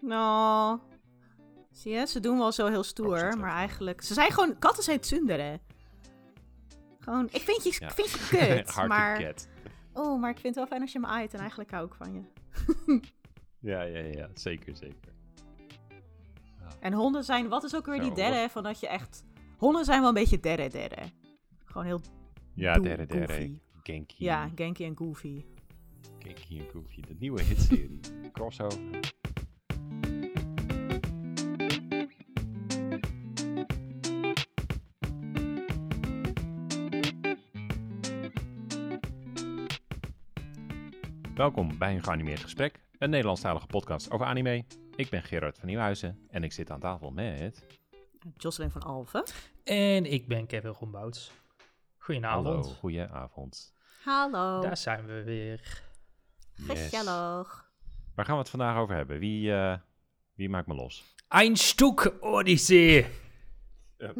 Nou, zie je, ze doen wel zo heel Oh, stoer, er maar eigenlijk... Ze zijn gewoon... Katten zijn tsundere. Gewoon, ik vind je, Ja. ik vind je kut, Hard maar... to get. Oh, maar ik vind het wel fijn als je me aait en eigenlijk hou ik van je. Ja, ja, ja, zeker, zeker. En honden zijn... Wat is ook weer die derde, van dat je echt... Honden zijn wel een beetje derde derde. Gewoon heel... Ja, derde. goofy. Genki. Ja, Genki en Goofy. Genki en Goofy. De nieuwe hitserie. Crossover. Welkom bij een geanimeerd gesprek, een Nederlandstalige podcast over anime. Ik ben Gerard van Nieuwhuizen en ik zit aan tafel met... Jocelyn van Alphen. En ik ben Kevin Rombouts. Goedenavond. Hallo, goedenavond. Hallo. Daar zijn we weer. Yes. Gezellig. Waar gaan we het vandaag over hebben? Wie, eh, wie maakt me los? Ein Stück Odyssee.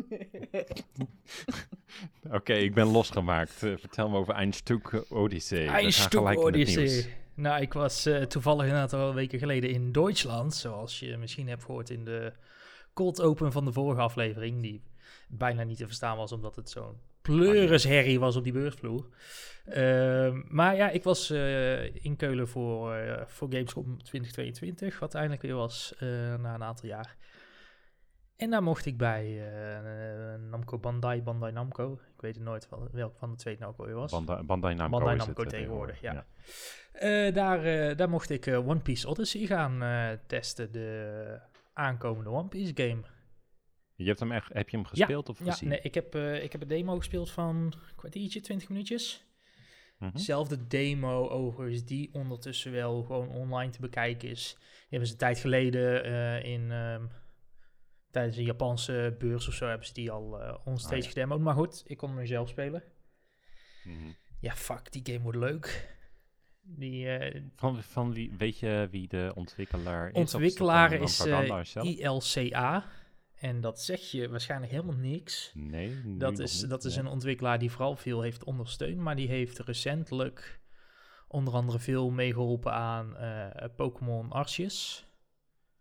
Oké, ik ben losgemaakt. Eh, vertel me over Ein Stück Odyssee. We Ein gaan Stück gelijk in het nieuws. Odyssee. Nou, ik was eh, toevallig een aantal weken geleden in Duitsland. Zoals je misschien hebt gehoord in de cold open van de vorige aflevering. Die bijna niet te verstaan was, omdat het zo'n pleurisherrie was op die beursvloer. Ehm, maar ja, ik was eh, in Keulen voor, eh, voor Gamescom 2022. Wat eindelijk weer was na een aantal jaar. En daar mocht ik bij eh, Namco Bandai, Bandai Namco. Ik weet het nooit wel, welk van de twee het nou ook was. Bandai, Bandai Namco Bandai is Namco het, eh, tegenwoordig, ja. ja. Eh, daar, daar mocht ik One Piece Odyssey gaan testen, de aankomende One Piece game. Je hebt hem echt, heb je hem gespeeld of Ja, gezien? nee, ik heb, ik heb een demo gespeeld van een kwartiertje, 20 minuutjes. Mhm. Zelfde demo overigens, die ondertussen wel gewoon online te bekijken is. Die hebben ze een tijd geleden in, ehm, tijdens een Japanse beurs of zo, hebben ze die al eh onstage Ah, ja. Maar goed, ik kon hem zelf spelen. Mhm. Ja, fuck, die game wordt leuk. Die, eh, Van, van wie, weet je wie de ontwikkelaar is? Ontwikkelaar is Propaganda eh? ILCA. En dat zeg je waarschijnlijk helemaal niks. Nee, Dat is, niet, dat is een ontwikkelaar die vooral veel heeft ondersteund, maar die heeft recentelijk onder andere veel meegeholpen aan Pokémon Arceus.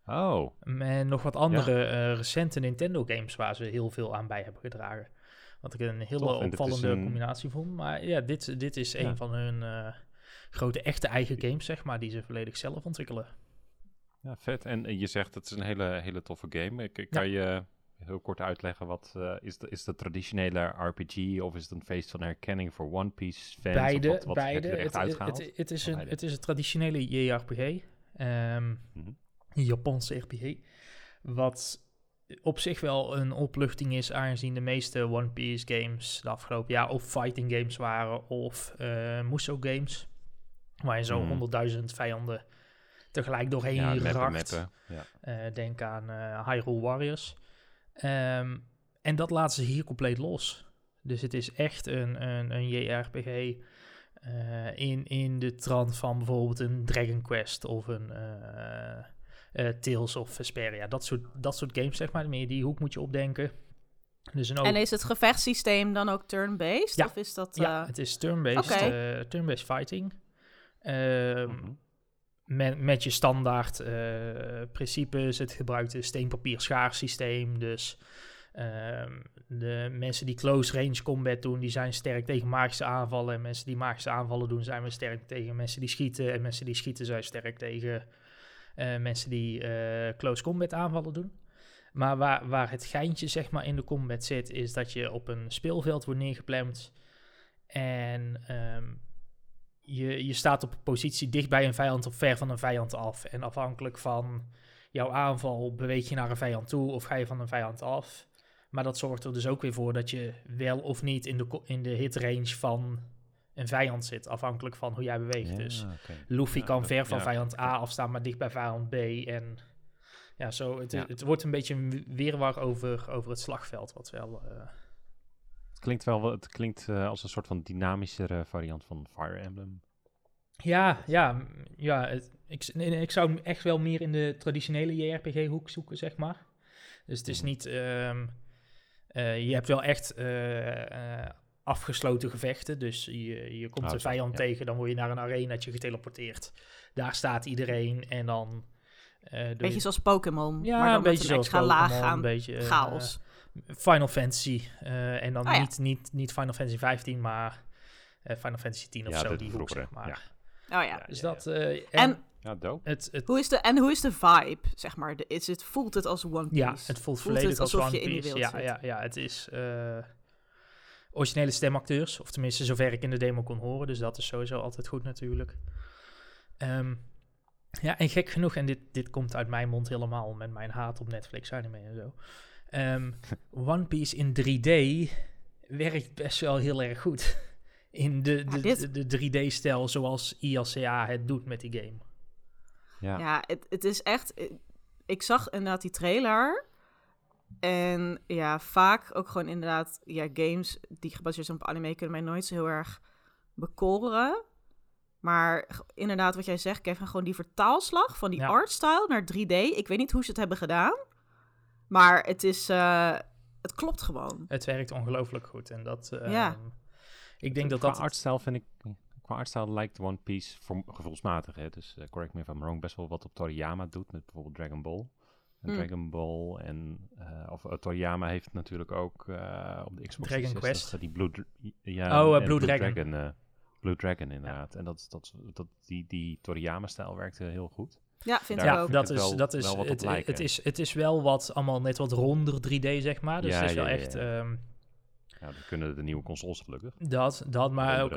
Oh, En nog wat andere eh, recente Nintendo games waar ze heel veel aan bij hebben gedragen. Wat ik een hele Tof, opvallende een- combinatie vond. Maar ja, dit, dit is een van hun eh, grote echte eigen games, zeg maar, die ze volledig zelf ontwikkelen. ja, vet. En eh, je zegt het is een hele, hele toffe game. Ik, kan je heel kort uitleggen wat is, de, is de traditionele RPG of is het een feest van herkenning voor One Piece fans? Of Beide, wat, wat beide. Het, het, het, is een, Beide. het is een traditionele JRPG. ehm, Mhm. Japanse RPG. Wat op zich wel een opluchting is, aangezien de meeste One Piece games de afgelopen jaar of fighting games waren of eh Musou games. Waar je zo'n Mhm. 100.000 vijanden tegelijk doorheen ja, meppen, meppen. Ja. Eh, denk aan eh Hyrule Warriors. Ehm, en dat laten ze hier compleet los. Dus het is echt een, een, een JRPG in, in de trant van bijvoorbeeld een Dragon Quest of een Tales of Vesperia. Dat soort, dat soort games, zeg maar. Meer die hoek moet je opdenken. Dus een En is het gevechtssysteem dan ook turn-based? Ja. Of is dat... ja, eh, het is turn-based, Oké. eh, turn-based fighting. Ehm, Mhm. met, met je standaard eh, principes. Het gebruikt een steen-papier-schaar systeem. Dus ehm, de mensen die close range combat doen, die zijn sterk tegen magische aanvallen. En mensen die magische aanvallen doen, zijn weer sterk tegen mensen die schieten. En mensen die schieten zijn sterk tegen mensen die eh, close combat aanvallen doen. Maar waar, waar het geintje zeg maar in de combat zit, is dat je op een speelveld wordt neergeplemd. En ehm, je, je staat op een positie dicht bij een vijand of ver van een vijand af. En afhankelijk van jouw aanval beweeg je naar een vijand toe of ga je van een vijand af. Maar dat zorgt er dus ook weer voor dat je wel of niet in de, in de hitrange van een vijand zit. Afhankelijk van hoe jij beweegt. Ja, Dus. Luffy Ja, kan dat- ver van ja. vijand A afstaan, maar dicht bij vijand B. En ja, zo, het, Ja. het wordt een beetje een weerwar over, over het slagveld. Wat wel... eh, Het klinkt wel, het klinkt eh, als een soort van dynamischere variant van Fire Emblem. Ja, ja, ja het- ik, ik zou hem echt wel meer in de traditionele JRPG-hoek zoeken, zeg maar. Dus het is Mhm. niet... ehm, eh, je hebt wel echt eh, eh, afgesloten gevechten. Dus je, je komt Oh, vijand ja. tegen, dan word je naar een arenaatje geteleporteerd. Daar staat iedereen en dan Eh, doe Beetje je- zoals Pokémon. ja, maar dan een beetje een zoals laag Pokémon, aan een beetje eh, chaos. Final Fantasy. eh, en dan Oh ja. niet, niet, niet Final Fantasy 15, maar eh, Final Fantasy 10 of Ja, zo, die hoek, vroegere, zeg maar. ja. oh ja. Ja, Dus ja, dat... eh, en En Ja, dope. het, het, hoe, is de, en hoe is de vibe, zeg maar? De, is het, voelt het als One Piece? ja, het voelt volledig het als One Piece. Ja, ja, ja, het is eh, originele stemacteurs. Of tenminste, zover ik in de demo kon horen. Dus dat is sowieso altijd goed natuurlijk. Ehm, ja, en gek genoeg, en dit, dit komt uit mijn mond helemaal met mijn haat op Netflix anime en zo. Ehm, One Piece in 3D werkt best wel heel erg goed. In de, de, dit- de, 3D-stijl zoals ILCA het doet met die game. Ja. Ja, het, het is echt... Ik zag inderdaad die trailer. En ja, vaak ook gewoon inderdaad... Ja, games die gebaseerd zijn op anime kunnen mij nooit zo heel erg bekoren. Maar inderdaad, wat jij zegt, Kevin, gewoon die vertaalslag van die Ja. artstyle naar 3D. Ik weet niet hoe ze het hebben gedaan. Maar het is... eh, het klopt gewoon. Het werkt ongelooflijk goed. En dat... ehm, Ja. Ik denk dat qua dat... artstyle vind ik... Qua artstyle lijkt One Piece voor, gevoelsmatig, hè? dus eh, correct me if I'm wrong, best wel wat op Toriyama doet met bijvoorbeeld Dragon Ball. En Hmm. Dragon Ball en... eh, of Toriyama heeft natuurlijk ook eh, op de Xbox Dragon 360, Quest. die Blue... Ja, Oh, eh, Blue Dragon. eh, Blue Dragon inderdaad. En dat, dat, dat, die, die Toriyama-stijl werkte heel goed. Ja, vind Daar ik Ja, ook. vind dat het is, wel- dat is, wel wat op het, lijken. het, is, het is wel wat allemaal net wat ronder 3D, zeg maar. Dus Ja, het is wel ja, echt ja. ehm, Ja, dat kunnen de nieuwe consoles gelukkig. dat, dat, maar ook.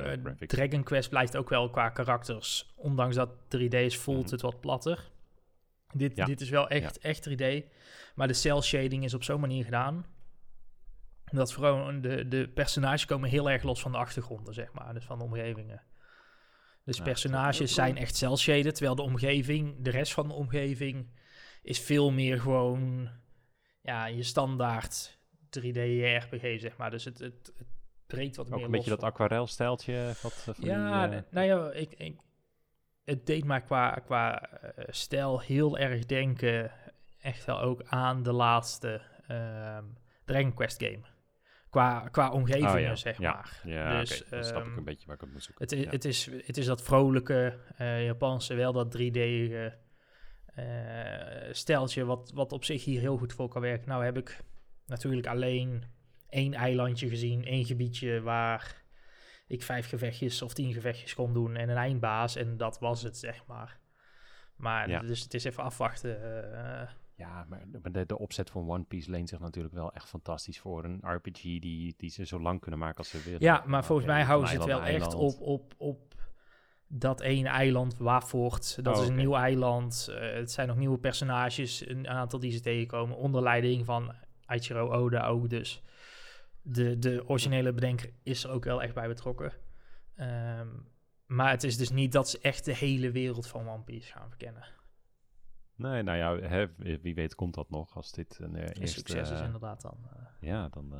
Dragon Quest blijft ook wel qua karakters. Ondanks dat 3D is, voelt Mhm. het wat platter. Dit, Ja. dit is wel echt, echt 3D. Maar de cel shading is op zo'n manier gedaan. Dat vooral de, de personages komen heel erg los van de achtergronden, zeg maar. Dus van de omgevingen. Dus Ja, personages zijn echt cel shaded, terwijl de omgeving, de rest van de omgeving, is veel meer gewoon ja, je standaard 3D RPG, zeg maar. Dus het, het, het breekt wat Ook meer een los beetje dat aquarelstijltje. Wat, eh, van ja, die, eh, nou ja, ik, ik, het deed mij qua, qua eh, stijl heel erg denken, echt wel ook aan de laatste ehm Dragon Quest game. Qua, qua omgevingen, Oh ja, zeg ja. maar. Ja, Dus, oké, dan snap ik ehm, een beetje waar ik het moet zoeken. Het is, Ja. het, is, het is dat vrolijke eh, Japanse, wel dat 3D eh, eh, steltje, wat, wat op zich hier heel goed voor kan werken. Nou heb ik natuurlijk alleen één eilandje gezien, één gebiedje waar ik vijf gevechtjes of tien gevechtjes kon doen en een eindbaas. En dat was het, zeg maar. Maar Ja. dus het is even afwachten. eh, Ja, maar de, de, opzet van One Piece leent zich natuurlijk wel echt fantastisch voor een RPG die, die ze zo lang kunnen maken als ze willen. Ja, maar volgens mij houden ze het wel eiland echt op, op, op dat ene eiland, Wafort. Dat Oh, is een nieuw eiland. Eh, het zijn nog nieuwe personages, een aantal die ze tegenkomen, onder leiding van Aichiro Oda ook. Dus de, de originele bedenker is er ook wel echt bij betrokken. Ehm, maar het is dus niet dat ze echt de hele wereld van One Piece gaan verkennen. Nee, nou ja, hè, wie weet komt dat nog als dit een eh, Een eerste... succes is eh, inderdaad dan. eh, Ja, dan...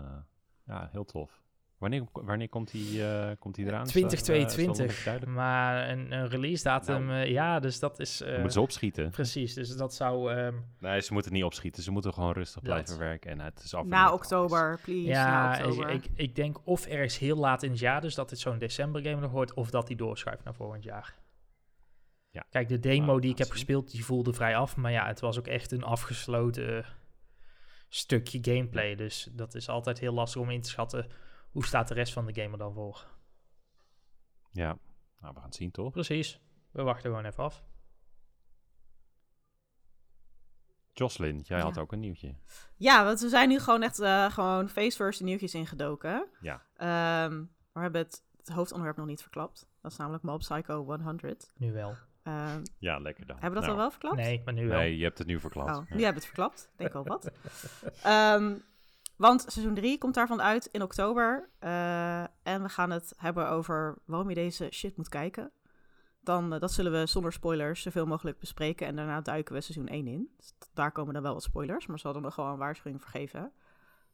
ja, heel tof. Wanneer, wanneer komt die, eh, komt die eraan? Is dat, eh, is dat nog 2022, even duidelijk? maar een, een release datum, Nou. eh, ja, dus dat is... Eh, moeten ze opschieten. Precies, dus dat zou... ehm, Nee, ze moeten niet opschieten. Ze moeten gewoon rustig Dat. blijven werken. En het is af Na oktober, please. Ja, ik, oktober. ik, ik denk of ergens heel laat in het jaar, dus dat dit zo'n december game nog wordt, of dat die doorschuift naar volgend jaar. Ja. Kijk, de demo Nou, die ik heb zien. gespeeld, die voelde vrij af, maar ja, het was ook echt een afgesloten stukje gameplay, dus dat is altijd heel lastig om in te schatten hoe staat de rest van de game er dan voor. Ja, nou, we gaan het zien toch? Precies, we wachten gewoon even af. Jocelyn, jij had ook een nieuwtje. Ja, want we zijn nu gewoon echt eh, gewoon face first de nieuwtjes ingedoken. Ja. Ehm, maar we hebben het, het hoofdonderwerp nog niet verklapt. Dat is namelijk Mob Psycho 100. Nu wel. Ehm, Ja, lekker dan. hebben we dat Nou, al wel verklapt? Nee, maar nu wel. Nee, je hebt het nu verklapt. Oh, Ja. nu hebben we het verklapt. Denk al wat. Ehm, want seizoen 3 komt daarvan uit in oktober. Eh, en we gaan het hebben over waarom je deze shit moet kijken. Dan, eh, dat zullen we zonder spoilers zoveel mogelijk bespreken. En daarna duiken we seizoen 1 in. Dus daar komen dan wel wat spoilers, maar ze hadden nog gewoon een waarschuwing voor geven.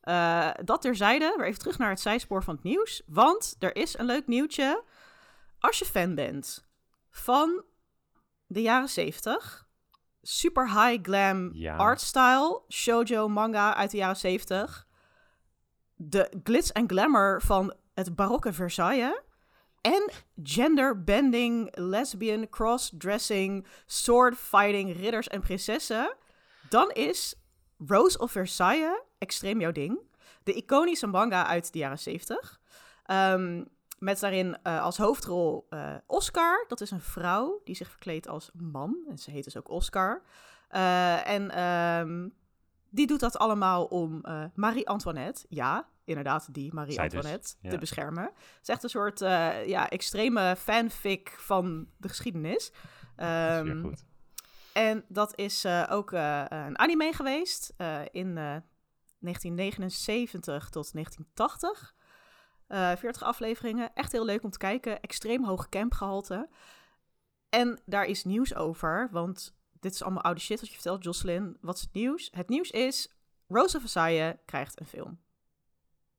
Eh, dat terzijde, weer even terug naar het zijspoor van het nieuws. Want er is een leuk nieuwtje. Als je fan bent van de jaren 70, super high glam Ja. artstyle, shoujo manga uit de jaren 70, de glitz en glamour van het barokke Versailles en gender-bending, lesbian, cross-dressing, sword-fighting ridders en prinsessen, dan is Rose of Versailles extreem jouw ding. De iconische manga uit de jaren 70. Ehm, met daarin uh, als hoofdrol uh, Oscar. Dat is een vrouw die zich verkleedt als man. En ze heet dus ook Oscar. Uh, en um, die doet dat allemaal om Marie-Antoinette, ja, inderdaad die Marie-Antoinette, dus, ja. te beschermen. Het is echt een soort ja, extreme fanfic van de geschiedenis. Um, goed. En dat is ook een anime geweest in 1979 tot 1980. Uh, 40 afleveringen. Echt heel leuk om te kijken. Extreem hoog campgehalte. En daar is nieuws over, want dit is allemaal oude shit wat je vertelt, Jocelyn. Wat is het nieuws? Het nieuws is, Rose of Versailles krijgt een film.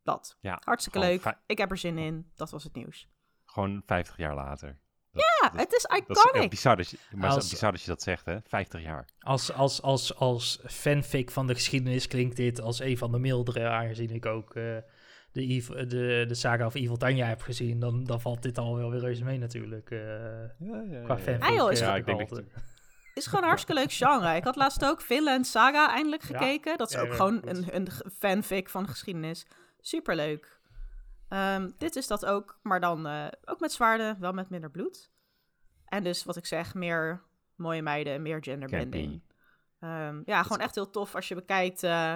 Dat. Ja, Hartstikke leuk. Ik heb er zin in. Dat was het nieuws. Gewoon 50 jaar later. Dat, ja, het is iconic. Dat is bizar, dat je, maar als, bizar dat je dat zegt, hè? 50 jaar. Als, als, als, als fanfic van de geschiedenis klinkt dit als een van de mildere, aangezien ik ook... Uh, de, de, de saga of Evil Tanya heb gezien, dan, dan valt dit al wel weer reuze mee natuurlijk. Uh, ja, ja, qua fanfic. Ja, joh, is, ja, ik denk dat is gewoon een hartstikke leuk genre. Ik had laatst ook Finland Saga eindelijk gekeken. dat is ook gewoon een, een fanfic van geschiedenis. Superleuk. Um, dit is dat ook, maar dan uh, ook met zwaarden, wel met minder bloed. En dus wat ik zeg, meer mooie meiden, meer genderbending. Um, ja, gewoon echt heel tof als je bekijkt uh,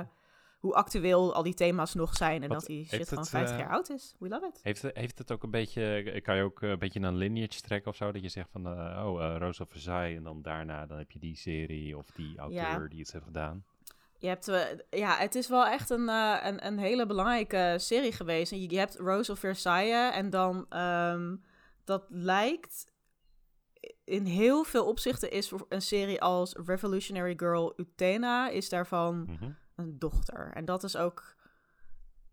hoe actueel al die thema's nog zijn. En Wat, dat die shit gewoon 50 uh, jaar oud is. We love it. Heeft, heeft het ook een beetje, kan je ook een beetje een lineage trekken of zo? Dat je zegt van, uh, oh, uh, Rose of Versailles. En dan daarna dan heb je die serie of die auteur ja. die iets heeft gedaan. Je hebt, ja, het is wel echt een, een, een, hele belangrijke serie geweest. En je, je hebt Rose of Versailles en dan, um, dat lijkt in heel veel opzichten is een serie als Revolutionary Girl Utena, is daarvan mm -hmm. Een dochter. En dat is ook.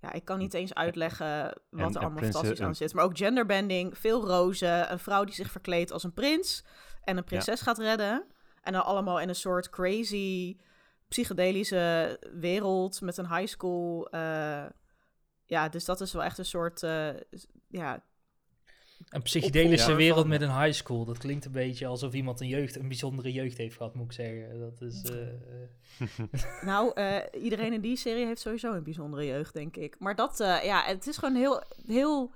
Ja, ik kan niet eens uitleggen wat en, er allemaal fantastisch aan zit. Maar ook genderbending, veel rozen, een vrouw die zich verkleedt als een prins en een prinses ja. gaat redden. En dan allemaal in een soort crazy psychedelische wereld met een high school. Uh, ja, dus dat is wel echt een soort uh, ja, een psychedelische wereld met een high school. Dat klinkt een beetje alsof iemand een jeugd, een bijzondere jeugd heeft gehad, moet ik zeggen. Dat is. Uh, nou, uh, iedereen in die serie heeft sowieso een bijzondere jeugd, denk ik. Maar dat, uh, ja, het is gewoon heel, heel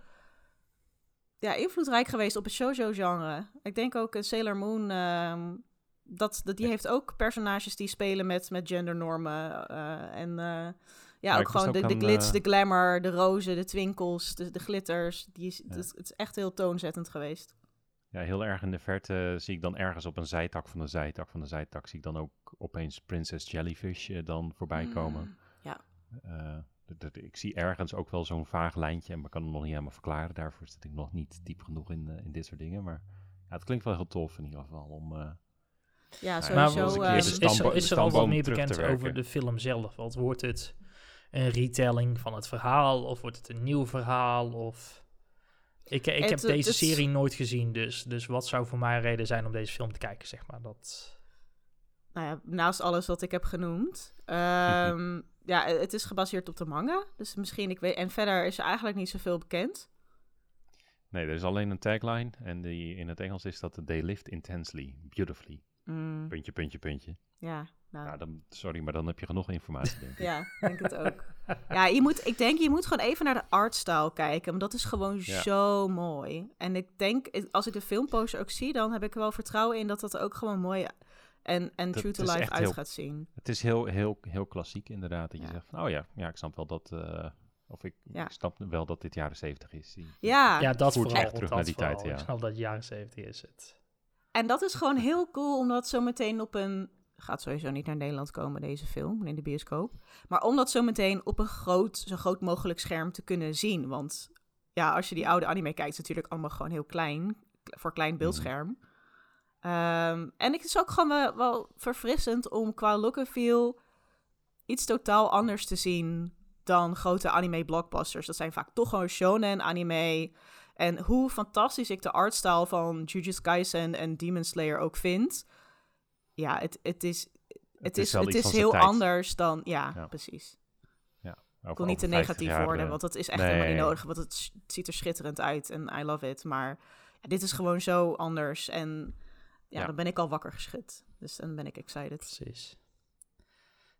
ja, invloedrijk geweest op het shoujo-genre. Ik denk ook een Sailor Moon. Uh, dat, dat, die heeft ook personages die spelen met, met gendernormen. en ja, ook gewoon de, de glitz, uh... de glamour, de rozen, de twinkels, de, de glitters. Die is, ja. het, het, is echt heel toonzettend geweest. Ja, heel erg in de verte zie ik dan ergens op een zijtak van de zijtak van de zijtak... zie ik dan ook opeens Princess Jellyfish uh, dan voorbij mm, komen. ja. Uh, ik zie ergens ook wel zo'n vaag lijntje, maar ik kan hem nog niet helemaal verklaren. Daarvoor zit ik nog niet diep genoeg in, in dit soort dingen. Maar ja, het klinkt wel heel tof in ieder geval om... ja, sowieso. Maar, is, is, er, is er al wat meer bekend over de film zelf? Want wordt het een retelling van het verhaal? Of wordt het een nieuw verhaal? Of... Ik, ik heb deze serie nooit gezien, dus, dus wat zou voor mij een reden zijn om deze film te kijken, zeg maar. Dat... Nou ja, naast alles wat ik heb genoemd. Um, ja, het is gebaseerd op de manga. Dus misschien, ik weet... En verder is er eigenlijk niet zoveel bekend. Nee, er is alleen een tagline. En die, in het Engels is dat They lived intensely, beautifully. Mm. Puntje, puntje, puntje. Ja, nou. nou. dan, sorry, maar dan heb je genoeg informatie, denk ik. ja, denk het ook. ja, je moet, ik denk, je moet gewoon even naar de artstyle kijken. Want dat is gewoon zo mooi. En ik denk, als ik de filmposter ook zie, dan heb ik wel vertrouwen in dat dat ook gewoon mooi en, en true to life uit gaat zien. Het is heel, heel, heel klassiek inderdaad. Dat je zegt van, oh ja, ja, ik snap wel dat... Uh, of ik, ik, snap wel dat dit jaren zeventig is. ja, ja, dat vooral. Echt terug naar die tijd, ja. Ik snap dat jaren zeventig is het. En dat is gewoon heel cool, omdat zo meteen op een gaat sowieso niet naar Nederland komen, deze film, in de bioscoop. Maar om dat zo meteen op een groot, zo groot mogelijk scherm te kunnen zien. Want ja, als je die oude anime kijkt, is het natuurlijk allemaal gewoon heel klein, voor klein mhm. beeldscherm. Um, en het is ook gewoon wel, verfrissend om qua look en feel iets totaal anders te zien dan grote anime blockbusters. Dat zijn vaak toch gewoon shonen anime. En hoe fantastisch ik de artstyle van Jujutsu Kaisen en Demon Slayer ook vind ja, het, het is, het, is, het is heel anders dan... Ja, precies. Ja, Ik wil niet te negatief worden, want dat is echt helemaal niet nodig. Want het, ziet er schitterend uit en I love it. Maar ja, dit is gewoon zo anders. En ja, dan ben ik al wakker geschud. Dus dan ben ik excited. Precies.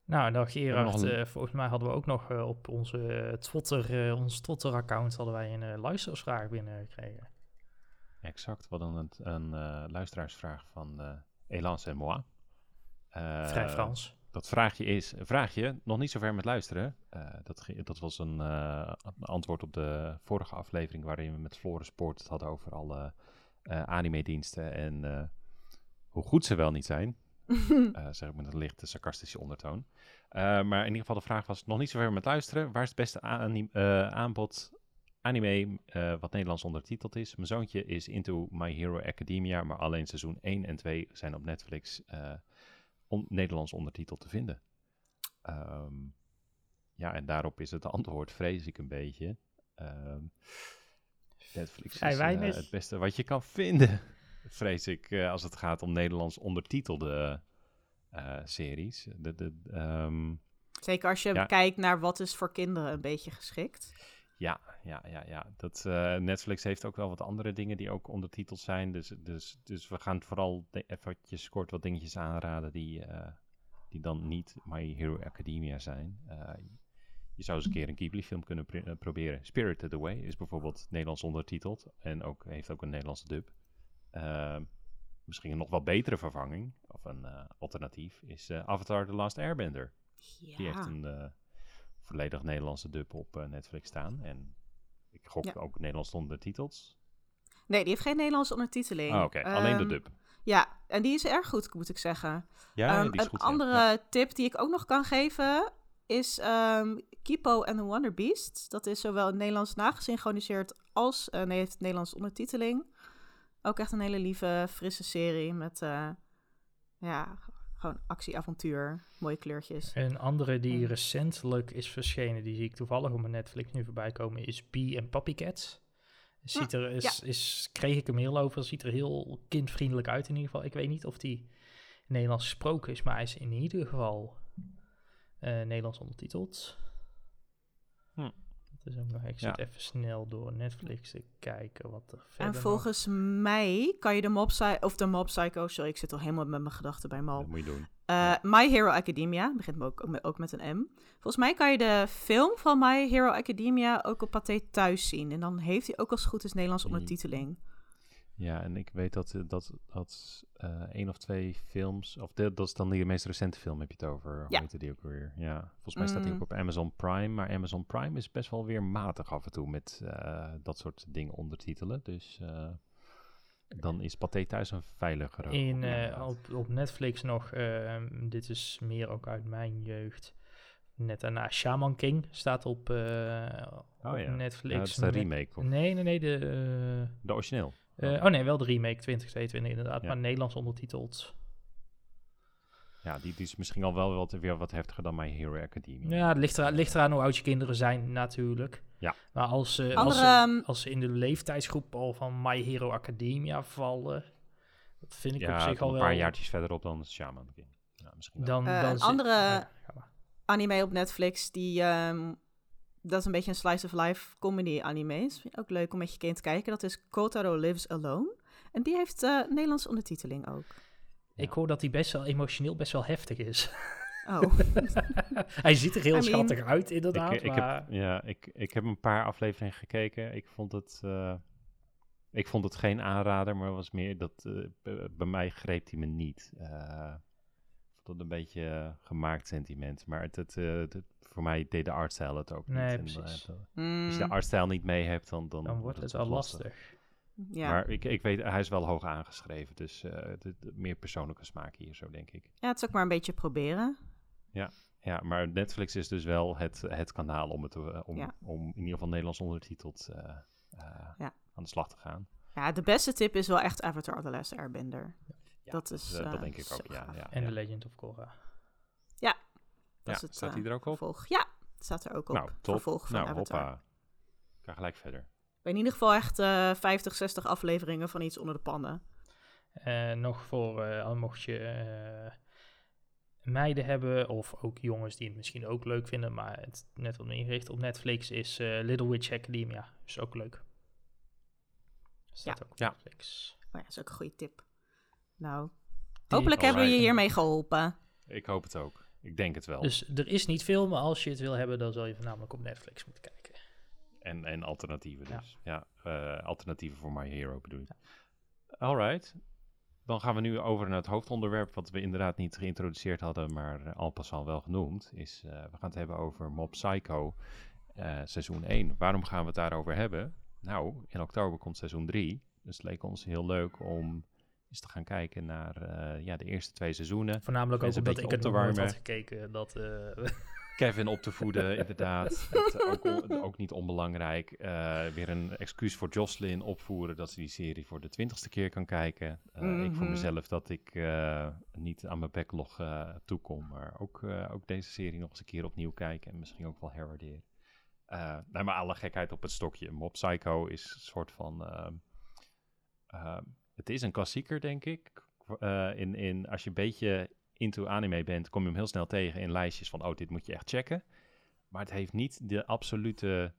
Nou, dan Gerard, uh, volgens mij hadden we ook nog uh, op onze Twitter, uh, ons Twitter-account hadden wij een luisteraarsvraag binnengekregen. Exact, wat dan een, een luisteraarsvraag van Elance en moi. Vrij Frans. Dat vraagje is, vraag je, nog niet zo ver met luisteren. dat, dat was een, een, antwoord op de vorige aflevering waarin we met Floris Sport het hadden over alle anime-diensten en hoe goed ze wel niet zijn. uh, zeg ik met een lichte sarcastische ondertoon. Uh, maar in ieder geval de vraag was nog niet zo ver met luisteren. Waar is het beste uh, aanbod anime wat Nederlands ondertiteld is? Mijn zoontje is into My Hero Academia, maar alleen seizoen 1 en 2 zijn op Netflix on Nederlands ondertiteld te vinden. Um, ja, en daarop is het antwoord, vrees ik een beetje. Um, Netflix is het beste wat je kan vinden vrees ik, uh, als het gaat om Nederlands ondertitelde uh, series. De, de, um, Zeker als je ja. kijkt naar wat is voor kinderen een beetje geschikt. Ja, ja, ja, ja. Dat, uh, Netflix heeft ook wel wat andere dingen die ook ondertiteld zijn. Dus, dus, dus we gaan vooral eventjes kort wat dingetjes aanraden die, die dan niet My Hero Academia zijn. je zou eens een keer een Ghibli-film kunnen pr proberen. Spirited Away is bijvoorbeeld Nederlands ondertiteld en ook, heeft ook een Nederlandse dub. Misschien een nog wel betere vervanging, of een alternatief, is Avatar The Last Airbender. Ja. Die heeft een volledig Nederlandse dub op Netflix staan. En ik gok ja. ook Nederlands ondertiteld. Nee, die heeft geen Nederlandse ondertiteling. Oh, oké. Okay. Alleen de ehm, dub. Ja, en die is erg goed, moet ik zeggen. Ja, um, die is een goed, andere ja. tip die ik ook nog kan geven is um, Kipo and the Wonder Beast. Dat is zowel in Nederlands nagesynchroniseerd als uh, nee, heeft Nederlands ondertiteling. Ook echt een hele lieve, frisse serie met uh, ja, gewoon actie-avontuur, mooie kleurtjes. Een andere die en... recentelijk is verschenen, die zie ik toevallig op mijn Netflix nu voorbij komen, is Bee and Puppycats. Ziet er, is, ja. is, kreeg ik een mail over, ziet er heel kindvriendelijk uit in ieder geval. Ik weet niet of die Nederlands gesproken is, maar hij is in ieder geval uh, Nederlands ondertiteld. Hm. Dus ook nog, ik zit ja. even snel door Netflix te kijken wat er verder En volgens nog... mij kan je de Mob Psycho, of de Mob Psycho, sorry, ik zit al helemaal met mijn gedachten bij Mob. Dat moet je doen. Uh, ja. My Hero Academia, begint ook, ook, ook met een M. Volgens mij kan je de film van My Hero Academia ook op Pathé thuis zien. En dan heeft hij ook als het goed is Nederlands ondertiteling. Ja, en ik weet dat, dat, dat uh, één of twee films, of de, dat is dan die meest recente film, heb je het over? Ja. Hoe heet die ook weer? Ja, volgens mij staat die ook op Amazon Prime, maar Amazon Prime is best wel weer matig af en toe met uh, dat soort dingen ondertitelen. Dus uh, dan is Pathé thuis een veiliger. In, op, op Netflix nog, ehm, dit is meer ook uit mijn jeugd. Net daarna Shaman King staat op, oh, ja. Netflix. Ja, dat is een remake, of? Nee, nee, nee. De, de origineel. Uh, oh nee, wel de remake 2022 inderdaad, ja. maar Nederlands ondertiteld. Ja, die, die, is misschien al wel wat, weer wat heftiger dan My Hero Academia. Ja, het ligt, eraan, ligt eraan hoe oud je kinderen zijn natuurlijk. Ja. Maar als, uh, als, ze, als ze in de leeftijdsgroep al van My Hero Academia vallen, dat vind ik ja, op zich al wel... een paar jaartjes verderop dan Shaman King. Ja, misschien wel. Dan, uh, dan een andere ja, anime op Netflix die... Um, dat is een beetje een slice of life comedy anime. Is ook leuk om met je kind te kijken. Dat is Kotaro Lives Alone. En die heeft uh, Nederlands ondertiteling ook. Ik hoor dat hij best wel emotioneel best wel heftig is. Oh. hij ziet er heel I schattig mean... uit, inderdaad. Ik, ik maar... heb, ja, ik, ik heb een paar afleveringen gekeken. Ik vond het, uh, ik vond het geen aanrader, maar was meer dat uh, bij mij greep hij me niet. Uh, tot een beetje gemaakt sentiment. Maar het, het, het, voor mij deed de artstijl het ook nee, niet. Precies. En, mm. Als je de artstijl niet mee hebt, dan, dan, dan wordt het, het wel lastig. lastig. Ja. Maar ik, ik weet, hij is wel hoog aangeschreven, dus uh, de, de meer persoonlijke smaak hier zo, denk ik. Ja, het is ook maar een beetje proberen. Ja, ja maar Netflix is dus wel het, het kanaal om, het, uh, om, ja. om in ieder geval Nederlands ondertiteld uh, ja. aan de slag te gaan. Ja, de beste tip is wel echt Avatar The Last Airbender. Ja, dat is dat, dat denk ik ook, ja. ja en The Legend of Korra. Ja, dat is het, staat die er ook op? Vervolg. Ja, staat er ook op. Nou, top. Vervolg van nou, Avatar. hoppa. Ik ga gelijk verder in ieder geval echt uh, 50, 60 afleveringen van iets onder de pannen. Uh, nog voor, uh, mocht je meiden hebben, of ook jongens die het misschien ook leuk vinden, maar het net wat meer gericht op Netflix, is eh, Little Witch Academia. Is ook leuk. Staat ook op Ja. Netflix. Oh ja, dat is ook een goede tip. Nou, hopelijk hebben we je hiermee geholpen. Ik hoop het ook. Ik denk het wel. Dus er is niet veel, maar als je het wil hebben, dan zal je voornamelijk op Netflix moeten kijken. En, en alternatieven Ja. dus. Ja, eh, alternatieven voor My Hero bedoel je. Alright. Dan gaan we nu over naar het hoofdonderwerp, wat we inderdaad niet geïntroduceerd hadden, maar al pas al wel genoemd. Is, eh, we gaan het hebben over Mob Psycho eh, seizoen 1. Waarom gaan we het daarover hebben? Nou, in oktober komt seizoen 3. Dus het leek ons heel leuk om eens te gaan kijken naar eh, ja, de eerste twee seizoenen. Voornamelijk ook omdat ik het te nooit had gekeken. Dat, eh, Kevin op te voeden, inderdaad. Het, ook, on- ook niet onbelangrijk. Eh, weer een excuus voor Jocelyn opvoeren dat ze die serie voor de twintigste keer kan kijken. Eh, Ik voor Mhm. mezelf dat ik eh, niet aan mijn backlog eh toekom, maar ook, eh, ook deze serie nog eens een keer opnieuw kijken en misschien ook wel herwaarderen. Eh nou, maar alle gekheid op het stokje. Mob Psycho is een soort van... het is een klassieker, denk ik. Eh, in, in, als je een beetje into anime bent, kom je hem heel snel tegen in lijstjes van, oh, dit moet je echt checken. Maar het heeft niet de absolute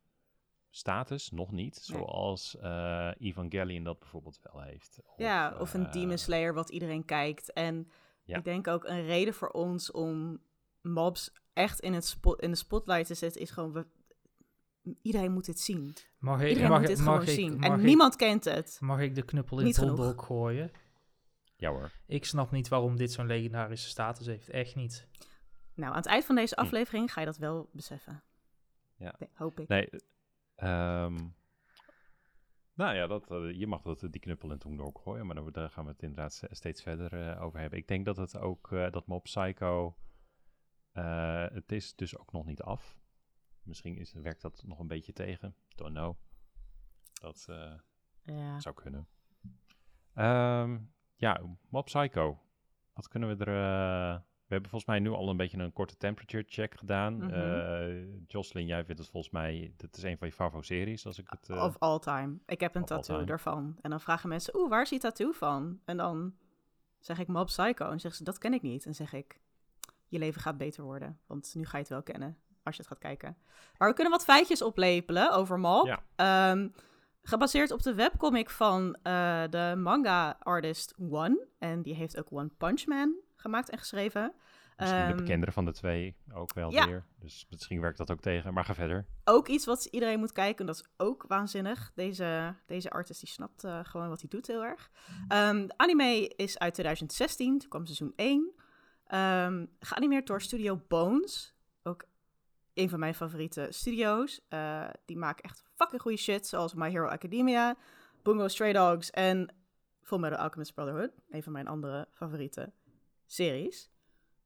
status, nog niet, zoals eh Evangelion dat bijvoorbeeld wel heeft. ja, of een eh, Demon Slayer wat iedereen kijkt. En Ja. ik denk ook een reden voor ons om mobs echt in, het spot, in de spotlight te zetten is gewoon... We, iedereen moet dit zien. mag ik, Iedereen mag, moet ik- dit mag gewoon ik, zien. Mag En ik, niemand kent het. mag ik de knuppel in Niet het gooien? Ja hoor. Ik snap niet waarom dit zo'n legendarische status heeft. Echt niet. Nou, aan het eind van deze Hm. aflevering ga je dat wel beseffen. Ja. Nee, hoop ik. Nee, ehm, nou ja, dat, eh, je mag dat, die knuppel in het hoendok gooien, maar daar, daar gaan we het inderdaad steeds verder eh, over hebben. Ik denk dat het ook, eh, dat Mob Psycho, eh, het is dus ook nog niet af. Misschien is, werkt dat nog een beetje tegen, don't know. Dat eh, Ja. zou kunnen. Ehm, ja, Mob Psycho, wat kunnen we er... eh, we hebben volgens mij nu al een beetje een korte temperature check gedaan. Mhm. Eh, Jocelyn, jij vindt het volgens mij... Dit is een van je favo-series, als ik het... Of all time. Ik heb een tattoo daarvan. En dan vragen mensen, oeh, waar is die tattoo van? En dan zeg ik Mob Psycho. En zeggen ze, dat ken ik niet. En zeg ik, je leven gaat beter worden. Want nu ga je het wel kennen, als je het gaat kijken. Maar we kunnen wat feitjes oplepelen over. Ja. Ehm, gebaseerd op de webcomic van eh, de manga-artist One. En die heeft ook One Punch Man gemaakt en geschreven. Misschien de Ehm, bekendere van de twee ook wel ja. weer. Dus misschien werkt dat ook tegen. Maar ga verder. ook iets wat iedereen moet kijken. En dat is ook waanzinnig. Deze, deze artist die snapt eh, gewoon wat hij doet heel erg. Ehm, de anime is uit 2016. Toen kwam seizoen 1. Ehm, geanimeerd door Studio Bones. Ook een van mijn favoriete studio's. Eh, die maken echt fucking goede shit. Zoals My Hero Academia, Bungo Stray Dogs en Fullmetal Alchemist Brotherhood. Een van mijn andere favoriete series.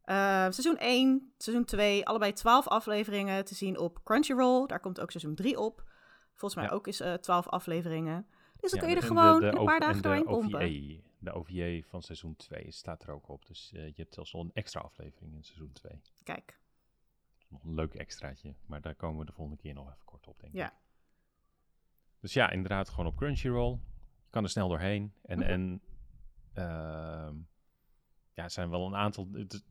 Eh, seizoen 1, seizoen 2, allebei 12 afleveringen te zien op Crunchyroll. Daar komt ook seizoen 3 op. Volgens mij Ja. ook is eh 12 afleveringen. Dus dan Ja, kun je er gewoon de een paar en dagen doorheen pompen. De OVA van seizoen 2 staat er ook op. Dus je hebt zelfs al een extra aflevering in seizoen 2. Kijk, Nog een leuk extraatje. Maar daar komen we de volgende keer nog even kort op, denk Ja. ik. Dus ja, inderdaad gewoon op Crunchyroll. Je kan er snel doorheen. En, Mhm. en ehm, ja, er zijn wel een aantal... het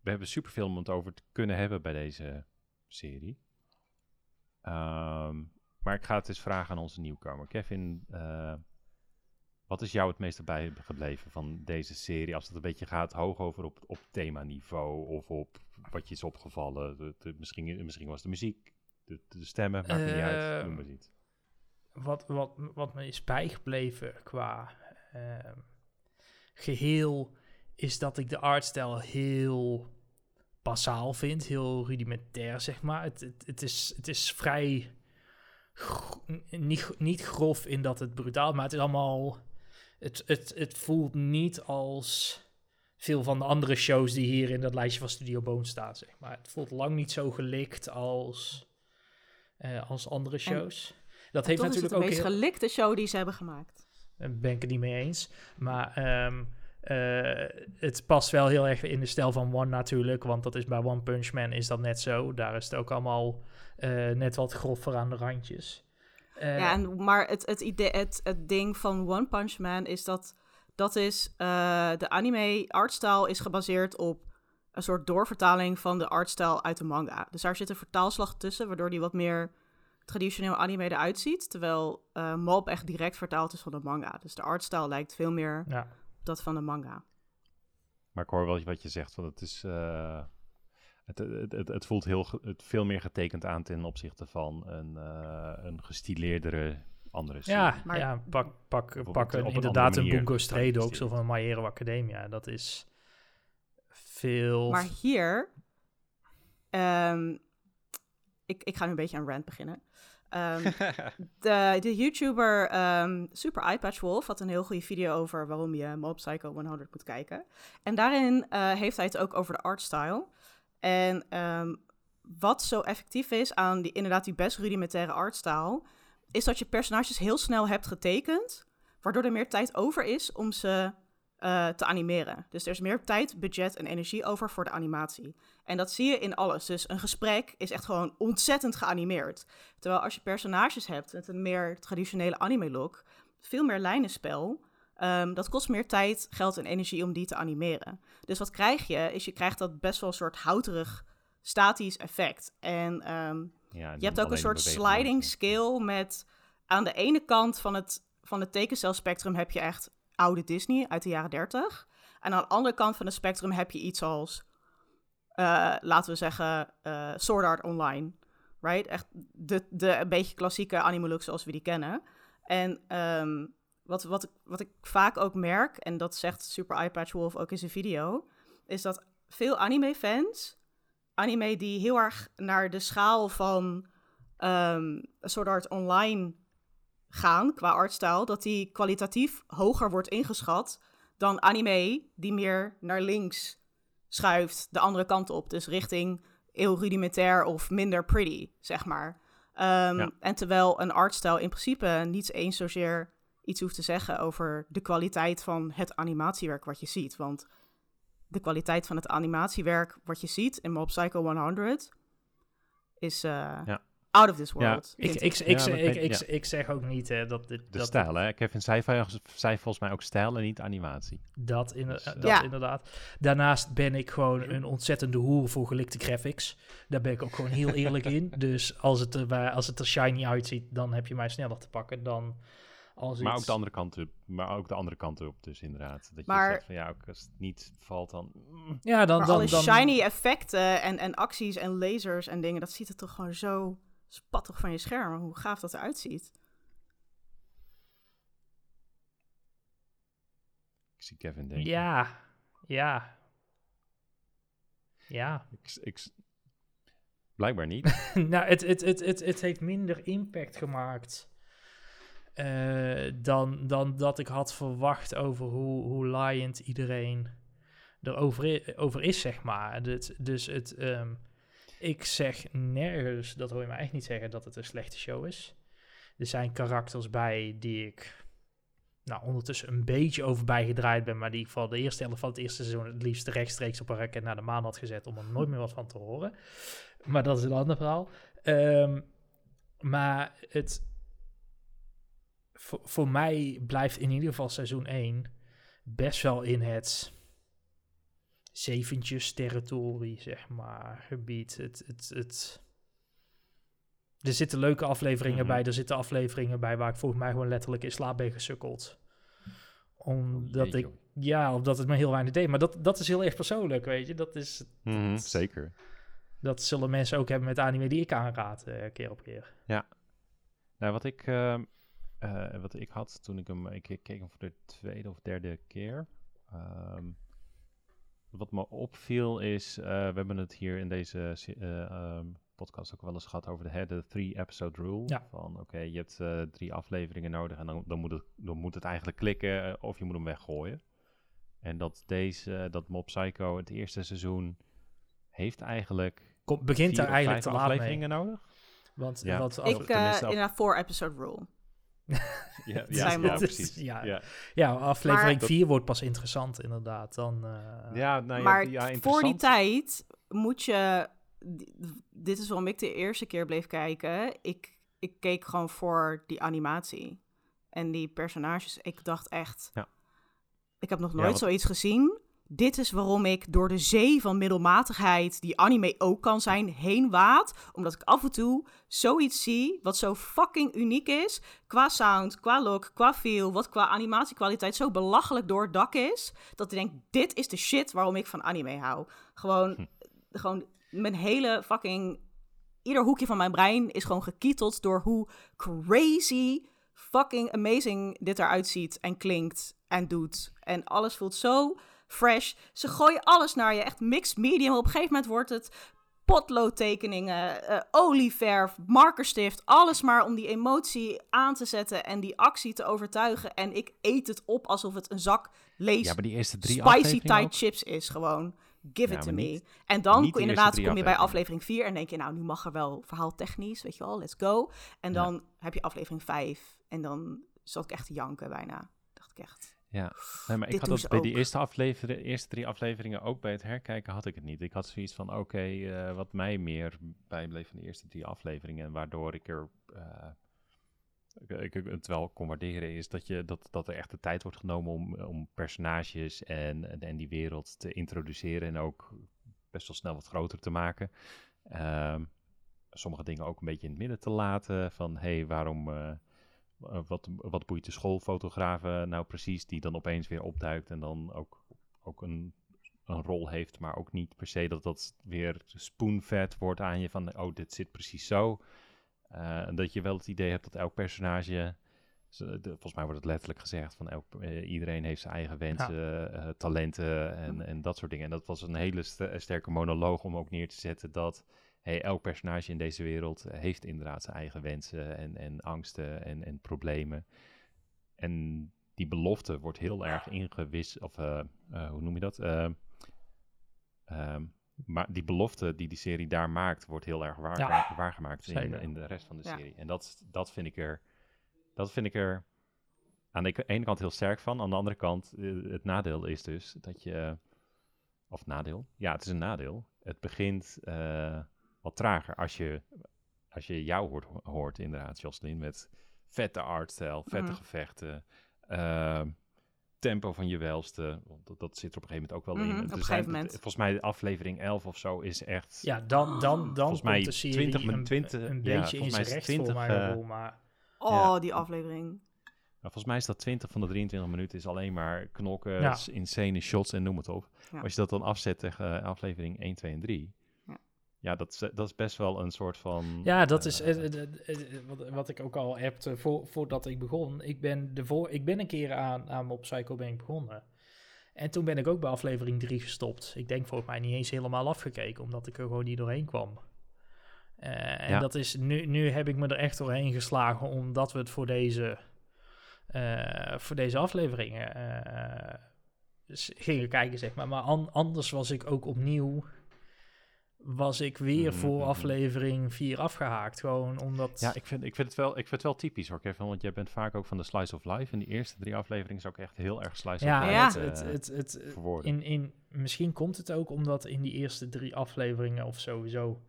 we hebben superveel om het over te kunnen hebben bij deze serie. Ehm, maar ik ga het eens vragen aan onze nieuwkomer. Kevin, eh, wat is jou het meeste bijgebleven van deze serie? Als het een beetje gaat hoog over op, op themaniveau of op wat je is opgevallen. De, de- misschien, misschien was de muziek, de, de stemmen, maakt niet uit. Eh, Noem maar iets. Wat, wat, wat me is bijgebleven qua ehm, geheel, is dat ik de artstijl heel basaal vind. Heel rudimentair, zeg maar. Het, het, het, is, het is vrij... niet, niet grof in dat het brutaal, maar het is allemaal... Het, het, het voelt niet als veel van de andere shows die hier in dat lijstje van Studio Bones staan, zeg maar. Het voelt lang niet zo gelikt als, eh, als andere shows. dat heeft natuurlijk de ook meest heel, gelikte show die ze hebben gemaakt. daar ben ik het niet mee eens. Maar ehm, eh, het past wel heel erg in de stijl van One natuurlijk. Want dat is bij One Punch Man is dat net zo. Daar is het ook allemaal eh, net wat groffer aan de randjes. Eh, ja, en, maar het, het, idee, het, het ding van One Punch Man is dat dat is eh, de anime artstyle is gebaseerd op een soort doorvertaling van de artstijl uit de manga. Dus daar zit een vertaalslag tussen, waardoor die wat meer traditioneel anime eruit ziet. Terwijl uh, Mob echt direct vertaald is van de manga. Dus de artstijl lijkt veel meer Ja. op dat van de manga. Maar ik hoor wel wat je zegt, want het is... eh, het, het, het, het voelt heel, veel meer getekend aan ten opzichte van een, eh, een gestileerdere andere. Ja, Maar- ja pak, pak, Bijvoorbeeld pak een, op een inderdaad een Bungo Stray Dogs geïnvesteerd. of een My Hero Academia. Dat is veel... Maar hier, ehm, ik, ik ga nu een beetje aan rant beginnen. Ehm, de, de YouTuber ehm, Super Eyepatch Wolf had een heel goede video over waarom je Mob Psycho 100 moet kijken. En daarin eh, heeft hij het ook over de artstyle. En ehm, wat zo effectief is aan die, inderdaad die best rudimentaire artstyle, is dat je personages heel snel hebt getekend, waardoor er meer tijd over is om ze eh, te animeren. Dus er is meer tijd, budget en energie over voor de animatie. En dat zie je in alles. Dus een gesprek is echt gewoon ontzettend geanimeerd. Terwijl als je personages hebt met een meer traditionele anime-look, veel meer lijnenspel, ehm, dat kost meer tijd, geld en energie om die te animeren. Dus wat krijg je, is je krijgt dat best wel een soort houterig, statisch effect. En ehm, Ja, je hebt ook een soort sliding maken. scale met aan de ene kant van het, van het tekencelspectrum heb je echt oude Disney uit de jaren 30. En aan de andere kant van het spectrum heb je iets als, eh, laten we zeggen, eh Sword Art Online. Right? Echt de, de een beetje klassieke anime look zoals we die kennen. En ehm, wat, wat, ik, wat ik vaak ook merk, en dat zegt Super Eyepatch Wolf ook in zijn video, is dat veel anime-fans, anime die heel erg naar de schaal van ehm Sword Art Online gaan qua artstyle, dat die kwalitatief hoger wordt ingeschat dan anime die meer naar links schuift, de andere kant op. Dus richting heel rudimentair of minder pretty, zeg maar. Ehm, Ja. En terwijl een artstyle in principe niet eens zozeer iets hoeft te zeggen over de kwaliteit van het animatiewerk wat je ziet. Want de kwaliteit van het animatiewerk wat je ziet in Mob Psycho 100 is eh, Ja. out of this Ja, world. Ik, ik, ik, Ja, dat ik, ik, ja. ik zeg ook niet hè, dat, dit, De dat, stijl, hè? Kevin zei, zei volgens mij ook stijl en niet animatie. Dat, in, Dus, dat eh, Ja. inderdaad. Daarnaast ben ik gewoon een ontzettende hoer voor gelikte graphics. Daar ben ik ook gewoon heel eerlijk in. Dus als het, er, bij- als het er shiny uitziet, dan heb je mij sneller te pakken dan als Maar iets- ook de andere kant op. Maar ook de andere kant op, dus inderdaad. Dat je zegt van ja, ook als het niet valt, dan. mm. Ja, dan... maar dan, alle dan shiny effecten en, en acties en lasers en dingen, dat ziet er toch gewoon zo spattig van je scherm. Hoe gaaf dat eruit ziet. Ik zie Kevin denken. Ja, ja. Ja. Ik, ik, blijkbaar niet. nou, het, het, het, het, het heeft minder impact gemaakt eh, dan, dan dat ik had verwacht over hoe, hoe iedereen erover over is, zeg maar. Dus, het, ehm, ik zeg nergens, dat hoor je mij echt niet zeggen, dat het een slechte show is. Er zijn karakters bij die ik nou, ondertussen een beetje over bijgedraaid ben, maar die ik van de eerste helft van het eerste seizoen het liefst rechtstreeks op een raket naar de maan had gezet om er nooit meer wat van te horen. Maar dat is een ander verhaal. Ehm, maar het, voor, voor mij blijft in ieder geval seizoen 1 best wel in het zeventjes territorie, zeg maar, gebied. Het, het, het, er zitten leuke afleveringen Mhm. bij, er zitten afleveringen bij waar ik volgens mij gewoon letterlijk in slaap ben gesukkeld. Omdat ik, ja, omdat het me heel weinig deed. Maar dat, dat is heel erg persoonlijk, weet je. Dat is, Mhm, zeker. dat zullen mensen ook hebben met anime die ik aanraad, eh, keer op keer. Nou, wat ik, ehm, eh, wat ik had toen ik hem, ik keek hem voor de tweede of derde keer. Ehm, wat me opviel is, eh, we hebben het hier in deze eh, ehm, podcast ook wel eens gehad over de, hè, de three-episode rule. Ja. Van oké, je hebt eh, drie afleveringen nodig en dan, dan, moet het, dan moet het eigenlijk klikken of je moet hem weggooien. En dat deze, dat Mob Psycho het eerste seizoen heeft eigenlijk Kom, begint of eigenlijk te laat mee. afleveringen nodig. Want, Ja. Ik, eh af- inderdaad, four episode rule. Ja, ja, we. precies. Ja. ja. ja, aflevering Maar- 4 wordt pas interessant inderdaad. Dan, eh, Ja, nou ja, maar ja, voor die tijd moet je... Dit is waarom ik de eerste keer bleef kijken. Ik, ik keek gewoon voor die animatie. En die personages, ik dacht echt... Ja. Ik heb nog Ja, nooit want- zoiets gezien dit is waarom ik door de zee van middelmatigheid, die anime ook kan zijn, heen waad. Omdat ik af en toe zoiets zie wat zo fucking uniek is. Qua sound, qua look, qua feel, wat qua animatiekwaliteit zo belachelijk door het dak is. Dat ik denk, dit is de shit waarom ik van anime hou. Gewoon, Hm. gewoon mijn hele fucking... Ieder hoekje van mijn brein is gewoon gekieteld door hoe crazy fucking amazing dit eruit ziet en klinkt en doet. En alles voelt zo fresh. Ze gooien alles naar je, echt mixed medium. Op een gegeven moment wordt het potloodtekeningen, eh olieverf, markerstift. Alles maar om die emotie aan te zetten en die actie te overtuigen. En ik eet het op alsof het een zak lees Ja, maar die eerste drie spicy ook? chips is gewoon. Give Ja, it to me. niet- en dan kom, de inderdaad kom je bij aflevering 4 en denk je, nou, nu mag er wel verhaal technisch, weet je wel, let's go. En Ja. dan heb je aflevering 5 en dan zat ik echt te janken bijna. Dacht ik echt. Ja, nee, maar ik had dat bij die ook. eerste, aflevering, eerste drie afleveringen, ook bij het herkijken, had ik het niet. Ik had zoiets van, oké, eh, wat mij meer bijbleef van de eerste drie afleveringen, waardoor ik er, eh, ik, ik het wel kon waarderen, is dat, je, dat, dat er echt de tijd wordt genomen om, om personages en, en, en die wereld te introduceren en ook best wel snel wat groter te maken. Ehm, sommige dingen ook een beetje in het midden te laten, van, hé, hey, waarom... eh, wat, wat boeit de schoolfotografen nou precies, die dan opeens weer opduikt en dan ook, ook een, een rol heeft, maar ook niet per se dat dat weer spoonfed wordt aan je van, oh, dit zit precies zo. Uh, en dat je wel het idee hebt dat elk personage, volgens mij wordt het letterlijk gezegd, van elk, eh, iedereen heeft zijn eigen wensen, talenten en, en dat soort dingen. En dat was een hele st- sterke monoloog om ook neer te zetten dat hey, elk personage in deze wereld heeft inderdaad zijn eigen wensen en, en angsten en, en problemen. En die belofte wordt heel erg ingewis, of eh, eh, hoe noem je dat? Eh, ehm, maar die belofte die die serie daar maakt, wordt heel erg waar, Ja, waargemaakt in, in de rest van de Ja. serie. En dat, dat vind ik er, dat vind ik er aan de ene kant heel sterk van. Aan de andere kant, eh, het nadeel is dus dat je, of nadeel, ja, het is een nadeel. Het begint eh, wat trager als je, als je jou hoort, hoort inderdaad, Jocelyn, met vette artstijl, vette Mhm. gevechten, ehm, tempo van je welste, want dat, dat zit er op een gegeven moment ook wel in. op Er een zijn- gegeven moment. Volgens mij aflevering 11 of zo is echt... Ja, dan, dan, dan Volgens mij komt de serie 20 met een, 20 een ja, beetje in volgens mij is recht 20, voor eh, maar... Oh, Ja. die aflevering. Maar volgens mij is dat 20 van de 23 minuten is alleen maar knokken, Ja. insane shots en noem het op. Ja. Als je dat dan afzet tegen eh, aflevering 1, 2 en 3. Ja. Dat, is, dat is best wel een soort van... Ja, dat is eh, eh, eh, eh, wat, wat ik ook al heb voor, voordat ik begon. Ik ben, de voor, ik ben een keer aan, aan Mob Psycho ben ik begonnen. En toen ben ik ook bij aflevering 3 gestopt. Ik denk volgens mij niet eens helemaal afgekeken, omdat ik er gewoon niet doorheen kwam. En Ja. dat is, nu, nu heb ik me er echt doorheen geslagen, omdat we het voor deze, voor deze afleveringen gingen kijken, zeg maar. Maar an- anders was ik ook opnieuw, was ik weer Mhm, voor mhm. aflevering 4 afgehaakt. Gewoon omdat... Ja, ik vind, ik, vind het wel, ik vind het wel typisch hoor, Kevin. Want jij bent vaak ook van de Slice of Life. En die eerste drie afleveringen is ook echt heel erg Slice ja, of Ja. Life. Het, eh, het, het, het, verwoorden. in, in, misschien komt het ook omdat in die eerste drie afleveringen of sowieso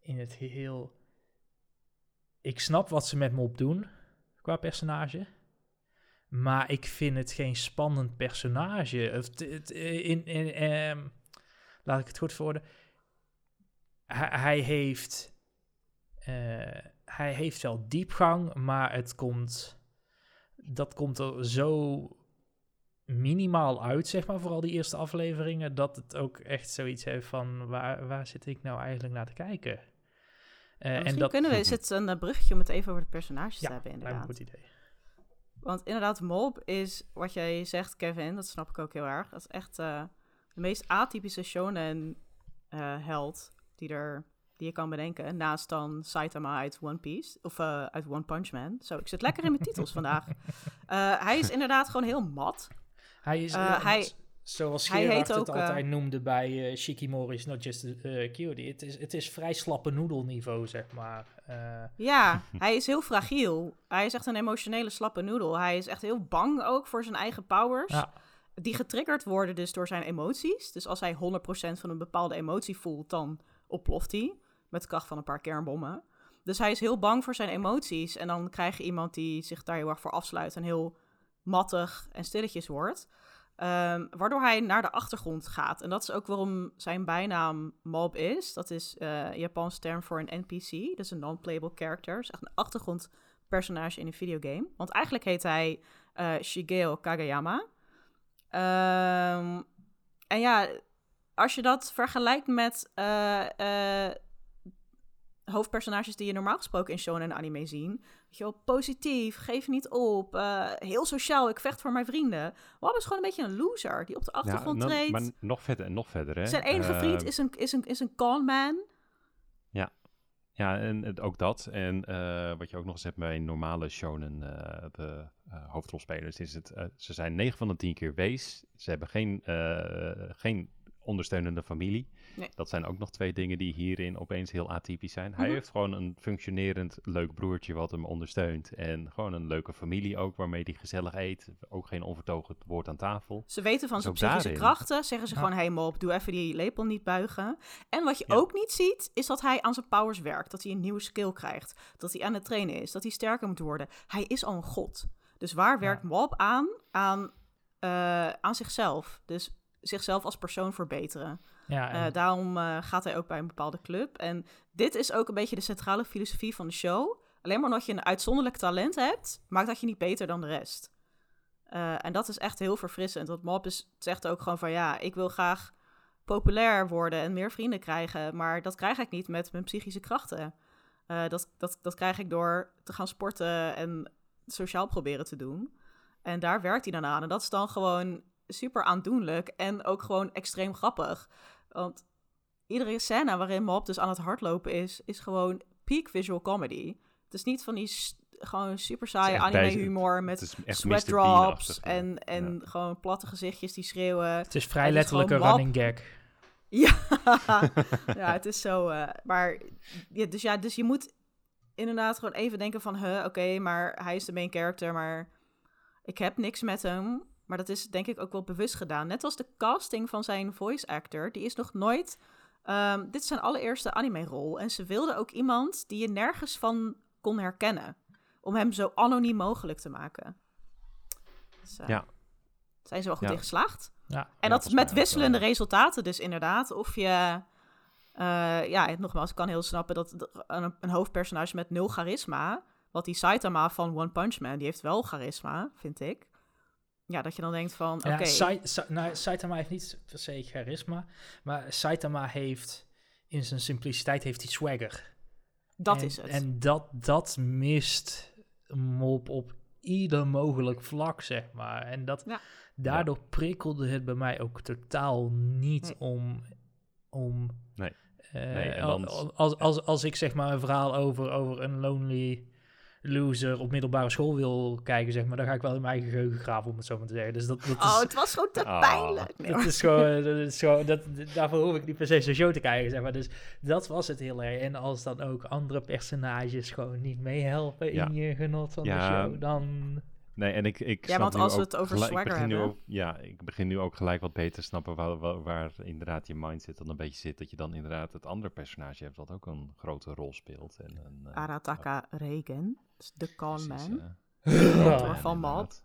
in het geheel... Ik snap wat ze met Mop doen qua personage. Maar ik vind het geen spannend personage. Het, het, in, in, ehm, laat ik het goed worden. Hij, hij heeft... eh, hij heeft wel diepgang, maar het komt... Dat komt er zo minimaal uit, zeg maar, vooral die eerste afleveringen, dat het ook echt zoiets heeft van, waar, waar zit ik nou eigenlijk naar te kijken? Eh, Misschien en dat kunnen we, is het een eh, bruggetje om het even over de personages Ja, te hebben, lijkt me een inderdaad. goed idee. Want inderdaad, Mob is, wat jij zegt, Kevin, dat snap ik ook heel erg. Dat is echt de meest atypische shonen eh, held die, er, die je kan bedenken. Naast dan Saitama uit One Piece, of eh, uit One Punch Man. Zo, ik zit lekker in mijn titels vandaag. Eh, hij is inderdaad gewoon heel mat. Hij is, Eh, hij- zoals Gerard het ook, altijd noemde bij eh Shikimori is not just a cutie. Het is, het is vrij slappe noedelniveau, zeg maar. Ja, hij is heel fragiel. Hij is echt een emotionele slappe noedel. Hij is echt heel bang ook voor zijn eigen powers. Ja. Die getriggerd worden dus door zijn emoties. Dus als hij 100% van een bepaalde emotie voelt, dan ontploft hij. Met de kracht van een paar kernbommen. Dus hij is heel bang voor zijn emoties. En dan krijg je iemand die zich daar heel erg voor afsluit en heel mattig en stilletjes wordt. Ehm, waardoor hij naar de achtergrond gaat. En dat is ook waarom zijn bijnaam Mob is. Dat is uh, Japanse term voor een NPC. Dus een non-playable character. Dus echt een achtergrondpersonage in een videogame. Want eigenlijk heet hij uh, Shigeo Kageyama. Ehm, en ja, als je dat vergelijkt met uh, hoofdpersonages die je normaal gesproken in shonen en anime zien. Weet je wel, positief, geef niet op, uh, heel sociaal, ik vecht voor mijn vrienden. Wab is gewoon een beetje een loser die op de achtergrond ja, treedt. Maar nog verder en nog verder, hè. Zijn enige vriend is een, is, een, is een con man. Ja, ja en ook dat. En wat je ook nog eens hebt bij normale shonen, de hoofdrolspelers, is het, ze zijn 9 van de 10 keer wees. Ze hebben geen, geen ondersteunende familie. Nee. Dat zijn ook nog twee dingen die hierin opeens heel atypisch zijn. Hij Mhm. heeft gewoon een functionerend leuk broertje wat hem ondersteunt. En gewoon een leuke familie ook, waarmee hij gezellig eet. Ook geen onvertogen woord aan tafel. Ze weten van Dus zijn psychische daarin. krachten. Zeggen ze Ja. gewoon, hey Mop, doe even die lepel niet buigen. En wat je Ja. ook niet ziet, is dat hij aan zijn powers werkt. Dat hij een nieuwe skill krijgt. Dat hij aan het trainen is. Dat hij sterker moet worden. Hij is al een god. Dus waar werkt Mop aan? Aan, eh, aan zichzelf. Dus zichzelf als persoon verbeteren. Ja, en- Eh, daarom eh, gaat hij ook bij een bepaalde club. En dit is ook een beetje de centrale filosofie van de show. Alleen maar omdat je een uitzonderlijk talent hebt, maakt dat je niet beter dan de rest. Eh, en dat is echt heel verfrissend. Want Mob is, zegt ook gewoon van ja, ik wil graag populair worden en meer vrienden krijgen. Maar dat krijg ik niet met mijn psychische krachten. Dat, dat, dat krijg ik door te gaan sporten en sociaal proberen te doen. En daar werkt hij dan aan. En dat is dan gewoon super aandoenlijk en ook gewoon extreem grappig. Want iedere scène waarin Mob dus aan het hardlopen is, is gewoon peak visual comedy. Het is niet van die gewoon super saaie anime humor met sweat drops en, en gewoon platte gezichtjes die schreeuwen. het is vrij letterlijk een running gag. Ja, ja het is zo. eh, maar ja, dus ja, dus je moet inderdaad gewoon even denken van, huh, oké, maar hij is de main character, maar ik heb niks met hem. Maar dat is denk ik ook wel bewust gedaan. Net als de casting van zijn voice actor, die is nog nooit. ehm, dit is zijn allereerste anime-rol. En ze wilden ook iemand die je nergens van kon herkennen. Om hem zo anoniem mogelijk te maken. Dus, eh, Ja. Zijn ze wel goed Ja. in geslaagd? Ja. En dat met wel, wisselende ja. resultaten dus inderdaad. Of je... eh, ja, het- nogmaals, ik kan heel snappen dat een, een hoofdpersonage met nul charisma... Wat die Saitama van One Punch Man, die heeft wel charisma, vind ik. Ja, dat je dan denkt van, oké... Ja, Sa- nou, Saitama heeft niet per se charisma, maar Saitama heeft in zijn simpliciteit heeft hij swagger. dat En- is het. En dat, dat mist Mop op ieder mogelijk vlak, zeg maar. En dat, Ja. daardoor prikkelde het bij mij ook totaal niet Nee. om... om Nee. eh, Nee, en al- dan- al- als, als, als ik zeg maar een verhaal over, over een lonely loser op middelbare school wil kijken, zeg maar, dan ga ik wel in mijn eigen geheugen graven, om het zo maar te zeggen. Dus dat, dat is, Oh, het was gewoon te Ah. pijnlijk. Nee, dat hoor. is gewoon, dat is gewoon dat, daarvoor hoef ik niet per se zo'n show te kijken, zeg maar. Dus dat was het heel erg. En als dan ook andere personages gewoon niet meehelpen Ja. in je genot van Ja. de show, dan... Nee, en ik, ik Ja, snap want nu als we ook het over gelijk- ik swagger begin nu hebben. ook, Ja, ik begin nu ook gelijk wat beter te snappen waar, waar, waar inderdaad je mindset dan een beetje zit. Dat je dan inderdaad het andere personage hebt wat ook een grote rol speelt. En, een, eh, Arataka Regen, dus de con precies, man. van inderdaad.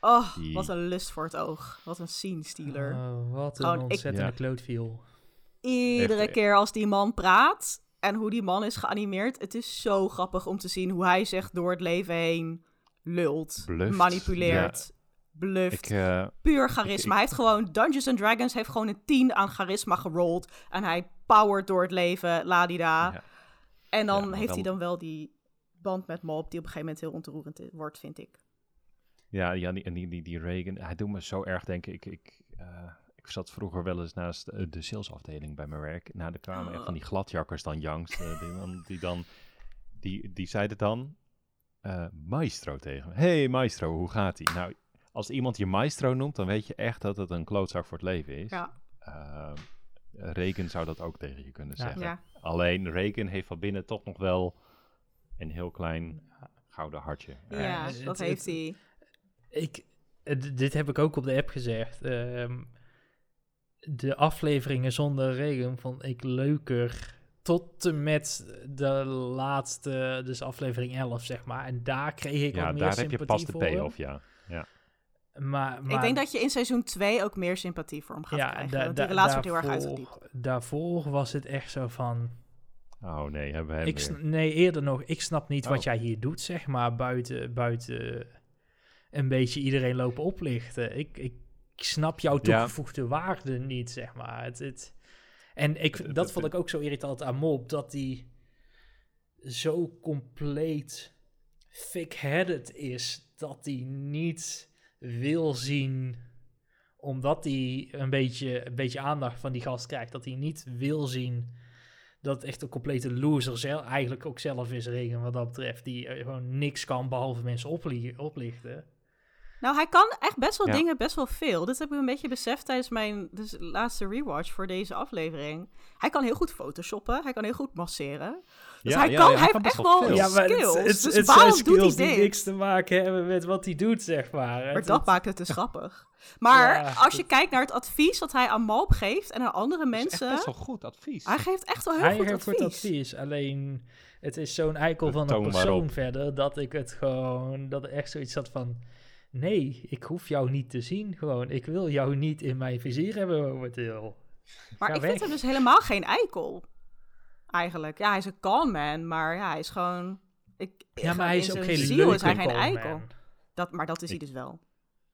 Oh, Die- wat een lust voor het oog. Wat een scene stealer. Oh, wat een Gewoon, ik- ontzettende Ja. klootviel. Iedere Echt, keer als die man praat en hoe die man is geanimeerd, het is zo grappig om te zien hoe hij zich door het leven heen lult, Bluft, manipuleert, bluft. Ik, eh, Puur charisma. Hij heeft gewoon Dungeons and Dragons heeft gewoon een 10 aan charisma gerold en hij powert door het leven, ladida. ja, En dan Ja, heeft hij dan wel die band met Mob die op een gegeven moment heel ontroerend wordt, vind ik. ja, ja, die, en die, die, die Reagan, hij doet me zo erg denken. Ik, ik, eh, ik zat vroeger wel eens naast eh, de salesafdeling bij mijn werk. Nou, er kwamen echt van die gladjakkers dan jangs. eh, die, dan, die dan, die, die zeiden dan eh, maestro tegen me. Hey maestro, hoe gaat ie? Nou, als iemand je maestro noemt, dan weet je echt dat het een klootzak voor het leven is. Ja, Eh, Reagan zou dat ook tegen je kunnen Ja. zeggen. ja. Alleen Reagan heeft van binnen toch nog wel een heel klein gouden hartje. Ja, dat heeft hij. Ik, dit heb ik ook op de app gezegd. Ehm, de afleveringen zonder regen vond ik leuker. Tot en met de laatste, dus aflevering 11, zeg maar. En daar kreeg ik ja, meer daar heb je sympathie pas de voor payoff, ja. Maar, maar Ik denk dat je in seizoen 2 ook meer sympathie voor hem gaat ja, krijgen. da- want die relatie wordt heel erg uitgediept. Daarvoor was het echt zo van... Oh nee, hebben we hem Ik nee, eerder nog. Ik snap niet wat Oh. jij hier doet, zeg maar. Buiten, buiten een beetje iedereen lopen oplichten. Ik, ik snap jouw Ja. toegevoegde waarde niet, zeg maar. Het, het, en ik, dat vond ik ook zo irritant aan Mob. Dat die zo compleet thick-headed is. Dat hij niet wil zien omdat hij een beetje, een beetje aandacht van die gast krijgt, dat hij niet wil zien dat echt een complete loser zelf, eigenlijk ook zelf is, Regen, wat dat betreft, die eh, gewoon niks kan behalve mensen oplichten. Nou, hij kan echt best wel Ja. dingen, best wel veel. Dit heb ik een beetje beseft tijdens mijn dus, laatste rewatch voor deze aflevering. Hij kan heel goed photoshoppen, hij kan heel goed masseren. Dus Ja, hij, ja, kan, ja, hij hij kan heeft best echt wel maar het, skills. het, dus het zijn waarom doet skills hij die niks te maken hebben met wat hij doet, zeg maar. Maar dat maakt het dus grappig. Maar Ja, als je kijkt naar het advies dat hij aan Malp geeft en aan andere Dat is echt mensen... best wel goed advies. Hij geeft echt wel heel hij goed geeft advies. goed advies, alleen het is zo'n eikel van een persoon verder, dat ik het gewoon, dat er echt zoiets had van, nee, ik hoef jou niet te zien, gewoon, ik wil jou niet in mijn vizier hebben momenteel. Maar Ga ik weg. vind hem dus helemaal geen eikel. Eigenlijk. Ja, hij is een calm man, maar ja, hij is gewoon... Ik, Ja, maar hij is ook geen ziel leuke is hij geen eikel. man. Dat, maar dat is hij dus wel.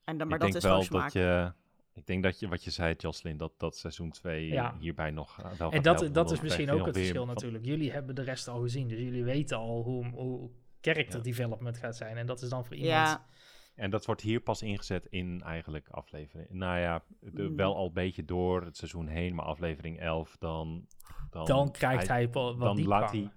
En dan, maar ik dat denk is wel gewoon dat smaak. je... Ik denk dat je, wat je zei, Jocelyn, dat, dat seizoen 2 Ja. hierbij nog eh, wel En gaat dat, helpen, dat is misschien ook het verschil natuurlijk. Jullie hebben de rest al gezien, dus jullie weten al hoe, hoe character Ja. development gaat zijn. En dat is dan voor iemand... Ja, En dat wordt hier pas ingezet in eigenlijk aflevering. Nou ja, de- Mm. wel al een beetje door het seizoen heen, maar aflevering 11, dan... Dan, Dan krijgt hij, wel wat dan laat hij- diepgang.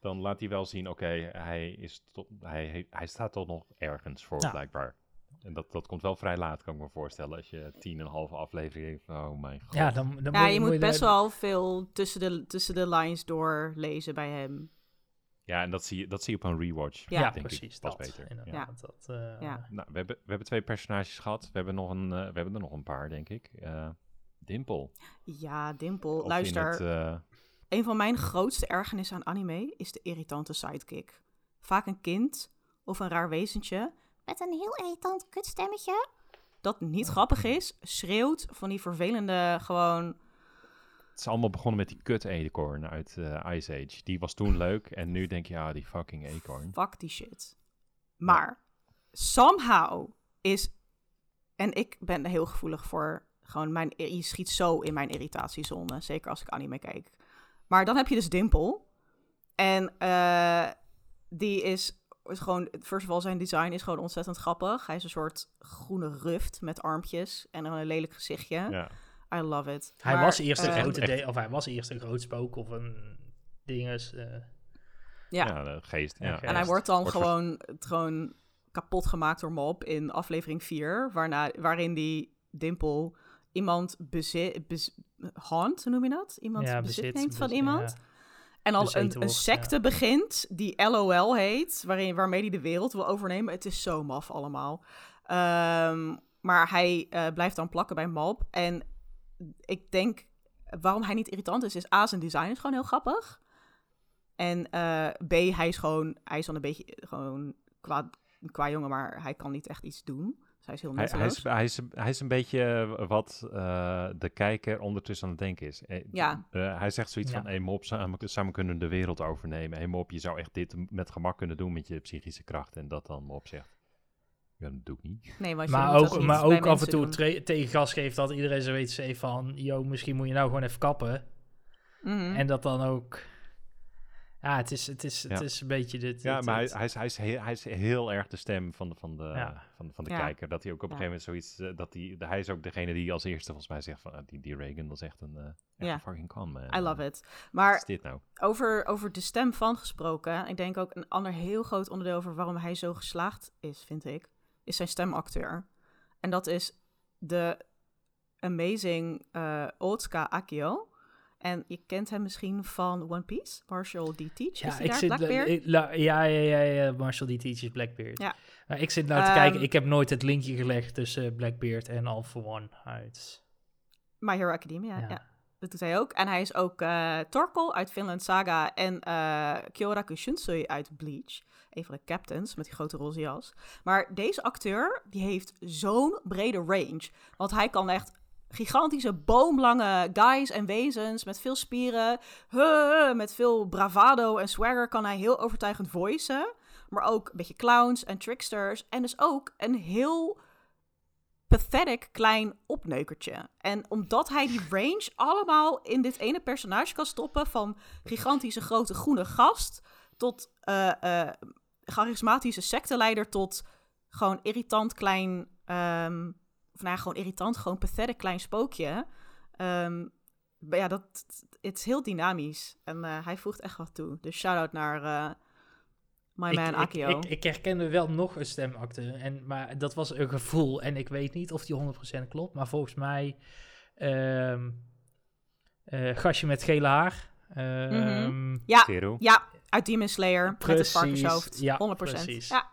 Dan laat hij wel zien, oké, hij, is tot, hij, hij staat toch nog ergens voor, Ja. blijkbaar. En dat, dat komt wel vrij laat, kan ik me voorstellen. Als je tien en een halve aflevering heeft, oh mijn god. Ja, dan, dan ja moet je moet best wel veel tussen de, tussen de lines doorlezen bij hem. Ja, en dat zie je, dat zie je op een rewatch. Ja. Ja, denk precies, dat. beter. Inderdaad, dat, eh, Ja. Nou, we hebben, we hebben twee personages gehad. We hebben, nog een, eh, we hebben er nog een paar, denk ik. Eh Dimple. Ja, Dimpel, Of luister. het, eh, Een van mijn grootste ergernissen aan anime is de irritante sidekick. Vaak een kind of een raar wezentje met een heel irritant kutstemmetje. Dat niet grappig is, schreeuwt van die vervelende gewoon... het is allemaal begonnen met die kut eekhoorn uit eh, Ice Age. Die was toen leuk. En nu denk je, ja, die fucking eekhoorn. Fuck die shit. Maar somehow is... En ik ben heel gevoelig voor gewoon mijn... Je schiet zo in mijn irritatiezone. Zeker als ik anime kijk. Maar dan heb je dus Dimple. En eh, die is, is gewoon... First of all, zijn design is gewoon ontzettend grappig. Hij is een soort groene ruft met armpjes en een lelijk gezichtje. Ja. I love it. Hij Maar, was eerst een eh, grote de- of hij was eerst een groot spook of een dinges. eh, Ja. Ja, de geest. Ja, geest. En hij wordt dan Wordt gewoon, gewoon kapot gemaakt door Mob in aflevering 4, waarna, waarin die Dimple iemand bezit, bez, haunt, noem je dat? Iemand ja, bezit, bezit, neemt van iemand. ja. en bezeten een, een secte begint die LOL heet, waarin, waarmee hij de wereld wil overnemen. Het is zo maf allemaal. Ehm, maar hij eh, blijft dan plakken bij Mob. En ik denk, waarom hij niet irritant is, is A, zijn design is gewoon heel grappig. En eh, B, hij is gewoon, hij is dan een beetje gewoon qua, qua jongen, maar hij kan niet echt iets doen. Dus hij is heel Hij, hij, is, hij, is, hij is een beetje eh, wat eh, de kijker ondertussen aan het denken is. Eh, Ja. eh, hij zegt zoiets Ja. van, hey mop, samen, samen kunnen we de wereld overnemen. Hey mop, je zou echt dit met gemak kunnen doen met je psychische kracht. En dat dan mop zegt, ja, dat doe ik niet. Nee, want Maar dat ook, niet maar ook af en toe tegen gas geeft dat iedereen zoiets heeft van... Yo, misschien moet je nou gewoon even kappen. Mhm. En dat dan ook... Ja, het is, het is, het Ja. is een beetje dit... Ja, dit- maar hij, dit- hij, is, hij, is heel, hij is heel erg de stem van de, van de, Ja. van, van de Ja. kijker. Dat hij ook op een Ja. gegeven moment zoiets... eh, dat hij, hij is ook degene die als eerste volgens mij zegt van... ah, die, die Reagan, dat is echt een, eh echt Ja. een fucking con, man. I love it. Wat Maar is dit nou? over, over de stem van gesproken, ik denk ook een ander heel groot onderdeel over waarom hij zo geslaagd is, vind ik, is zijn stemacteur. En dat is de amazing eh Otsuka Akio. En je kent hem misschien van One Piece, Marshall D. Teach. is Ja, ik zit... Blackbeard? ik- la- ja, ja, ja, ja, Marshall die teaches Blackbeard. Ja. Maar ik zit nou te Ehm, kijken, ik heb nooit het linkje gelegd tussen Blackbeard en All for One uit... My Hero Academia, ja. Ja. Dat doet hij ook. En hij is ook eh Torkel uit Finland Saga en eh Kyoraku Shunsui uit Bleach. Een van de captains met die grote roze jas. Maar deze acteur, die heeft zo'n brede range. Want hij kan echt gigantische boomlange guys en wezens met veel spieren, met veel bravado en swagger kan hij heel overtuigend voicen. Maar ook een beetje clowns en tricksters. En dus ook een heel pathetic klein opneukertje. En omdat hij die range allemaal in dit ene personage kan stoppen... van gigantische grote groene gast tot uh, uh, charismatische secteleider... tot gewoon irritant klein... Um, of nou, gewoon irritant, gewoon pathetic klein spookje. Um, ja, dat het is heel dynamisch. En uh, hij voegt echt wat toe. Dus shout-out naar uh, my man Akio. Ik, ik, ik, herkende wel nog een stemacteur. En, maar dat was een gevoel. En ik weet niet of die 100% klopt. Maar volgens mij... Um, uh, gastje met gele haar. Um, mm -hmm. ja, ja, uit Demon Slayer. Precies, met het varkenshoofd. Ja, 100%. Precies. Ja,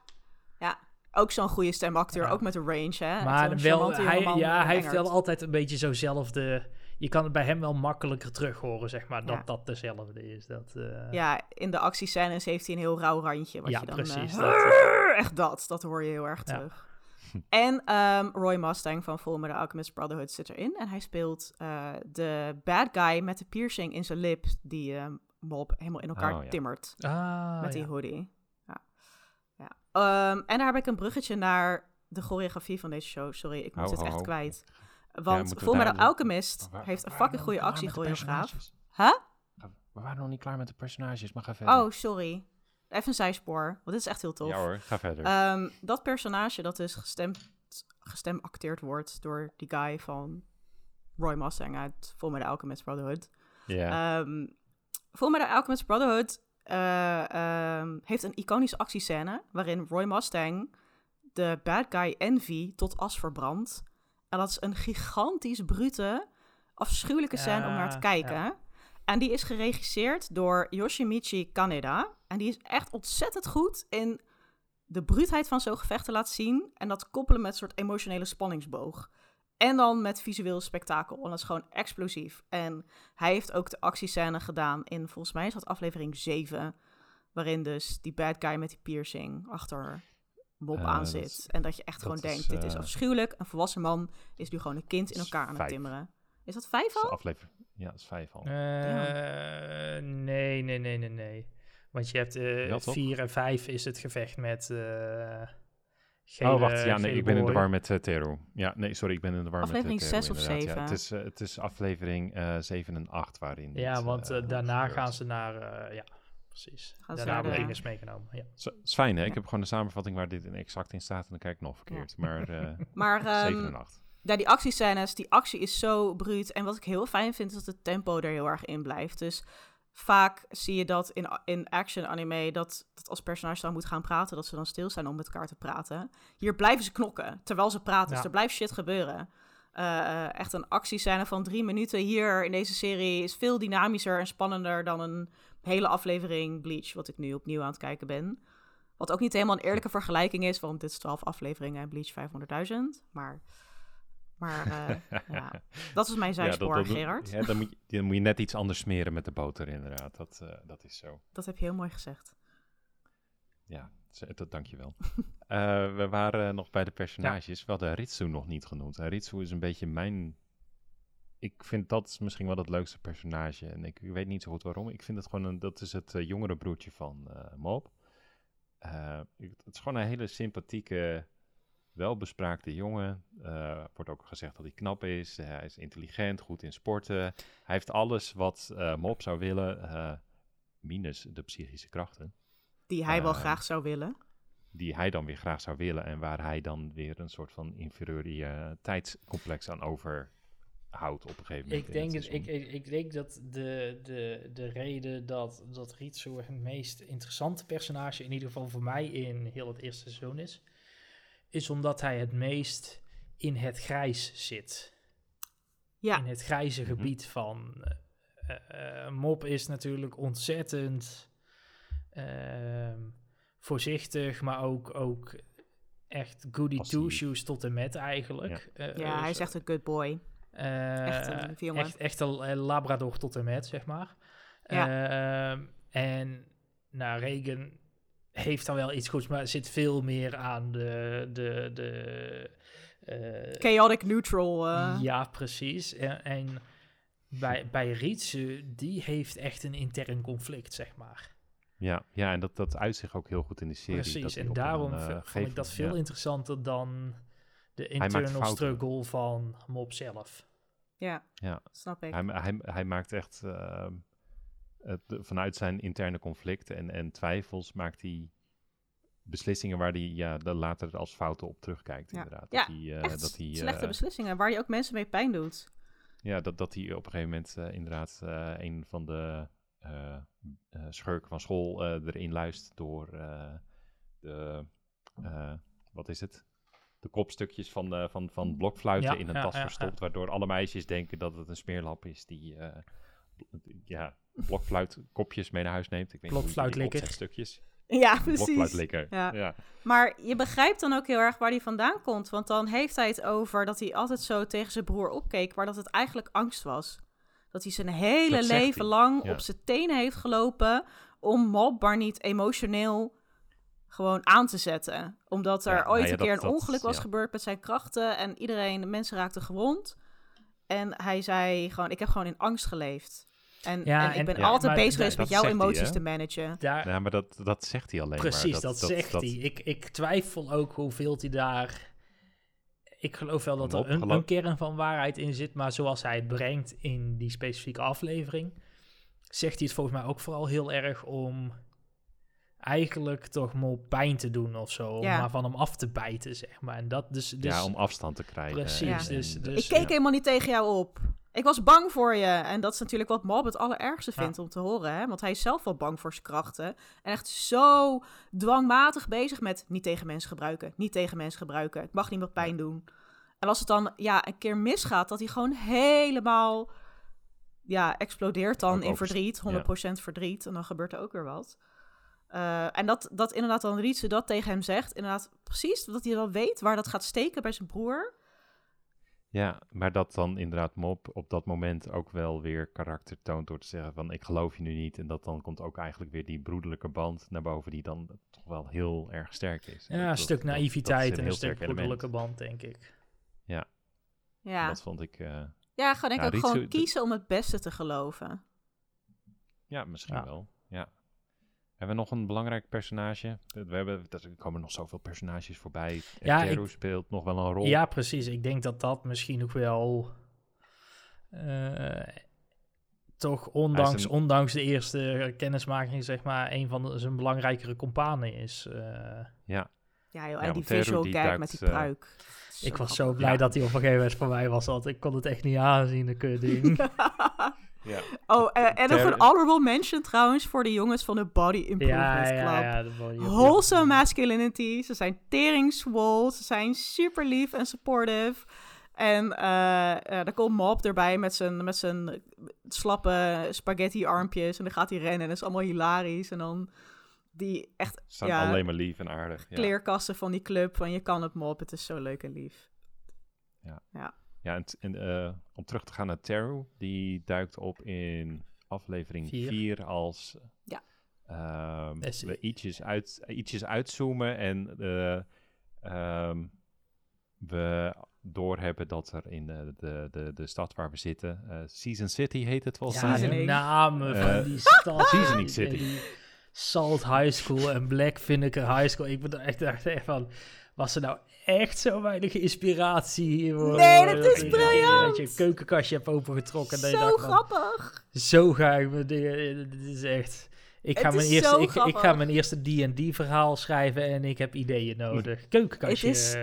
ja. Ook zo'n goede stemacteur, ja. ook met een range, hè? Maar wel, hij, ja, hij heeft wel altijd een beetje zo'nzelfde... Je kan het bij hem wel makkelijker terug horen, zeg maar, dat ja. dat dezelfde is. Dat, uh... Ja, in de actiescènes heeft hij een heel rauw randje. Wat ja, je dan, precies. Uh, dat, echt dat, dat hoor je heel erg terug. En um, Roy Mustang van Fullmetal Alchemist Brotherhood zit erin. En hij speelt uh, de bad guy met de piercing in zijn lip... die uh, Mob helemaal in elkaar Oh, ja. timmert Ah, met die ja. hoodie. Ja. ja. Um, en daar heb ik een bruggetje naar de choreografie van deze show. Sorry, ik moet Ho, het ho, echt ho. kwijt. Ja, Want we Fullmetal daar- Alchemist Waar- heeft een fucking goede actiechoreograaf. Huh? We waren nog niet klaar met de personages, maar ga verder. Oh, sorry. Even een zijspoor, want dit is echt heel tof. Ja hoor, ga verder. Ehm, dat personage dat dus gestemd, gestemacteerd wordt door die guy van Roy Mustang uit Fullmetal Alchemist Brotherhood. ja. Um, Fullmetal Alchemist Brotherhood eh, ehm, heeft een iconische actiescène waarin Roy Mustang de bad guy Envy tot as verbrandt. En dat is een gigantisch brute, afschuwelijke scène om naar te kijken. ja. En die is geregisseerd door Yoshimichi Kaneda. En die is echt ontzettend goed in de bruutheid van zo'n gevecht te laten zien. En dat koppelen met een soort emotionele spanningsboog. En dan met visueel spektakel. En dat is gewoon explosief. En hij heeft ook de actiescène gedaan in, volgens mij is dat aflevering 7. Waarin dus die bad guy met die piercing achter Bob Eh, aan zit. en dat je echt gewoon is, denkt, dit is eh, afschuwelijk. Een volwassen man is nu gewoon een kind in elkaar aan het vijf. timmeren. Is dat vijf Dat is al? aflevering. Ja, dat is vijf al. Eh, nee, nee, nee, nee, nee. Want je hebt eh toch? 4 en 5 is het gevecht met. Eh gele, oh, wacht. Ja, nee, ik ben in de war met uh, Tero. Ja, nee, sorry, ik ben in de war Aflevering met uh, zes of inderdaad. Ja, zeven? het, is, eh, het is aflevering eh 7 en 8 waarin Ja, dit, want eh, eh, daarna gebeurt. gaan ze naar. eh, ja, precies. Gaan daarna de- Ines meegenomen. Ja. Is fijn, hè? Ja. Ik heb gewoon de samenvatting waar dit in exact in staat en dan kijk ik nog verkeerd. Maar eh Maar ehm, 7 en 8. ja, die actiescènes, die actie is zo bruut. En wat ik heel fijn vind, is dat het tempo er heel erg in blijft. Dus vaak zie je dat in, in action anime, dat, dat als personages dan moeten gaan praten, dat ze dan stilstaan om met elkaar te praten. Hier blijven ze knokken, terwijl ze praten. Ja. Dus er blijft shit gebeuren. Eh, echt een actiescène van drie minuten hier in deze serie is veel dynamischer en spannender dan een hele aflevering Bleach, wat ik nu opnieuw aan het kijken ben. Wat ook niet helemaal een eerlijke vergelijking is, want dit is 12 afleveringen en Bleach 500.000. Maar, maar eh, ja, dat is mijn zijspoor, dat- Gerard. Ja, dan, moet je, dan moet je net iets anders smeren met de boter, inderdaad. Dat, eh, dat is zo. Dat heb je heel mooi gezegd. Ja, dat dank je wel. Eh, we waren nog bij de personages. We hadden Ritsu nog niet genoemd. En Ritsu is een beetje mijn... Ik vind dat misschien wel het leukste personage. En ik, ik weet niet zo goed waarom. Ik vind het gewoon... Een, dat is het jongere broertje van eh Mob. Eh, het is gewoon een hele sympathieke, welbespraakte jongen. Eh wordt ook gezegd dat hij knap is. Hij is intelligent, goed in sporten. Hij heeft alles wat eh Mob zou willen. eh, minus de psychische krachten Die hij wel graag zou willen. die hij dan weer graag zou willen en waar hij dan weer een soort van inferioriteitscomplex aan overhoudt op een gegeven moment. Ik denk, het, ik, ik, ik denk dat de, de, de reden dat, dat Ritsu het meest interessante personage, in ieder geval voor mij in heel het eerste seizoen is, is omdat hij het meest in het grijs zit. Ja, In het grijze Mhm. gebied van. eh, eh, Mop is natuurlijk ontzettend ehm, voorzichtig, maar ook, ook echt goody two-shoes tot en met eigenlijk. Eh, ja hij eh, is echt een good boy. eh, Echt een jongen. Echt, echt een eh, labrador tot en met, zeg maar. Ja. Ehm, en nou, Reagan heeft dan wel iets goeds, maar zit veel meer aan de... de, de eh, Chaotic neutral. eh. Ja, precies. En, en bij, bij Rietsu, die heeft echt een intern conflict, zeg maar. Ja, ja en dat, dat uit zich ook heel goed in de serie. dat Precies, en daarom een, eh, v- vond gegeven- ik dat veel ja. interessanter dan de internal struggle van Mob zelf. Ja, Ja. snap ik. Hij, hij, hij maakt echt ehm, het, vanuit zijn interne conflicten en, en twijfels maakt hij beslissingen waar hij ja, dan later als fouten op terugkijkt. Ja. Inderdaad. Ja, dat hij, eh, dat hij, slechte eh, beslissingen, waar hij ook mensen mee pijn doet. Ja, dat, dat hij op een gegeven moment eh, inderdaad een van de schurken van school erin luistert door de, wat is het? De kopstukjes van, de, van, van blokfluiten Ja, in een tas verstopt, waardoor alle meisjes denken dat het een smeerlap is die ja, blokfluitkopjes mee naar huis neemt. Ik weet die Blokfluitlikker. stukjes. Ja, precies. Ja. Ja. Maar je begrijpt dan ook heel erg waar hij vandaan komt. Want dan heeft hij het over dat hij altijd zo tegen zijn broer opkeek, maar dat het eigenlijk angst was. Dat hij zijn hele Dat leven hij, lang ja. op zijn tenen heeft gelopen om Mob maar niet emotioneel gewoon aan te zetten. Omdat er Ja, nou ooit ja, een keer dat- een dat- ongeluk was ja. gebeurd met zijn krachten en iedereen, de mensen raakten gewond. En hij zei gewoon, ik heb gewoon in angst geleefd. En, Ja, en ik en- ben Ja, altijd bezig geweest met jouw hij, emoties te managen. Daar, Ja, maar dat, dat zegt hij alleen precies, maar. dat, zegt hij. Ik, ik twijfel ook hoeveel hij daar... Ik geloof wel dat er een, een kern van waarheid in zit, maar zoals hij het brengt in die specifieke aflevering, zegt hij het volgens mij ook vooral heel erg om eigenlijk toch Mob pijn te doen of zo, Ja. maar van hem af te bijten, zeg maar. En dat dus... dus ja, om afstand te krijgen. Precies, en- dus- dus- Ik keek ja. helemaal niet tegen jou op. Ik was bang voor je. En dat is natuurlijk wat Mob het allerergste Ja. vindt om te horen. Hè? Want hij is zelf wel bang voor zijn krachten. En echt zo dwangmatig bezig met niet tegen mensen gebruiken. Niet tegen mensen gebruiken. Ik mag niemand pijn doen. En als het dan ja, een keer misgaat, dat hij gewoon helemaal ja, explodeert dan Ook in verdriet. 100% verdriet. En dan gebeurt er ook weer wat. Eh, en dat, dat inderdaad dan Rietse dat tegen hem zegt. Inderdaad, precies, dat hij wel weet waar dat gaat steken bij zijn broer. Ja, maar dat dan inderdaad Mop op dat moment ook wel weer karakter toont door te zeggen van ik geloof je nu niet. En dat dan komt ook eigenlijk weer die broederlijke band naar boven die dan toch wel heel erg sterk is. ja, een dat- stuk dat- dat naïviteit en een stuk element. broederlijke band, denk ik. Ja, Dat vond ik, eh, ja gewoon denk Ja, ik ook Ritsu- gewoon kiezen om het beste te geloven. ja, misschien Ja. wel. Ja. Hebben we nog een belangrijk personage? We hebben, er komen nog zoveel personages voorbij. Ja, ik- speelt nog wel een rol. Ja, precies. Ik denk dat dat misschien ook wel. eh, toch ondanks, een- ondanks de eerste kennismaking, zeg maar, een van de, zijn belangrijkere companen is. eh. Ja, Ja, joh, Ja, en die visual die duikt, met die eh, pruik. ik was zo blij Ja. dat hij op een gegeven moment voorbij was, want ik kon het echt niet aanzien, dat ding. ja. oh, eh, en nog een honorable mention trouwens voor de jongens van de Body Improvement ja, Club. ja, ja. Wholesome masculinity. Ze zijn tering swole. Ze zijn super lief en supportive. En eh eh, daar komt Mob erbij met zijn, met zijn slappe spaghetti armpjes. En dan gaat hij rennen en dat is allemaal hilarisch. En dan die echt Ze zijn Ja. alleen maar lief en aardig. Ja. kleerkassen van die club. Van je kan het Mob, het is zo leuk en lief. Ja, en, t- en eh, om terug te gaan naar Teru, die duikt op in aflevering Vier. 4 als Ja. ehm, we ietsjes, uit, ietsjes uitzoomen en eh, ehm, we doorhebben dat er in eh, de, de, de stad waar we zitten, eh, Season City heet het volgens Ja, de namen van die stad. Seasoning City. Salt High School en Black Vinegar High School. Ik ben echt, dacht echt van, was er nou echt zo weinig inspiratie hiervoor? Nee, dat is briljant! Dat je een keukenkastje hebt opengetrokken. en Zo dacht van, grappig. Zo ga ik mijn dingen... Dit is echt... Ik ga, mijn eerste, ik, ik ga mijn eerste D&D verhaal schrijven en ik heb ideeën nodig. Keukenkastje. Het is-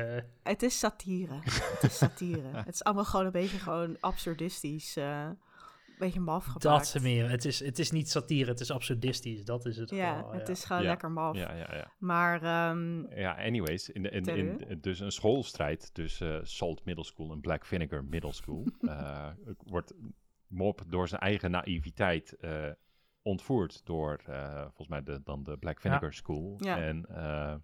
Het is satire. het is satire. het is allemaal gewoon een beetje gewoon absurdistisch. eh, beetje maf gemaakt. dat meer. Het is, het is niet satire, het is absurdistisch. Dat is het Ja, gewoon, het is gewoon Ja. lekker maf. Ja, ja, ja. Maar ehm, Ja, anyways, in, de- in, in, Teru? dus een schoolstrijd tussen eh, Salt Middle School en Black Vinegar Middle School eh, wordt Mop door zijn eigen naïviteit eh, ontvoerd door eh, volgens mij de, dan de Black Vinegar School. Ja. En eh,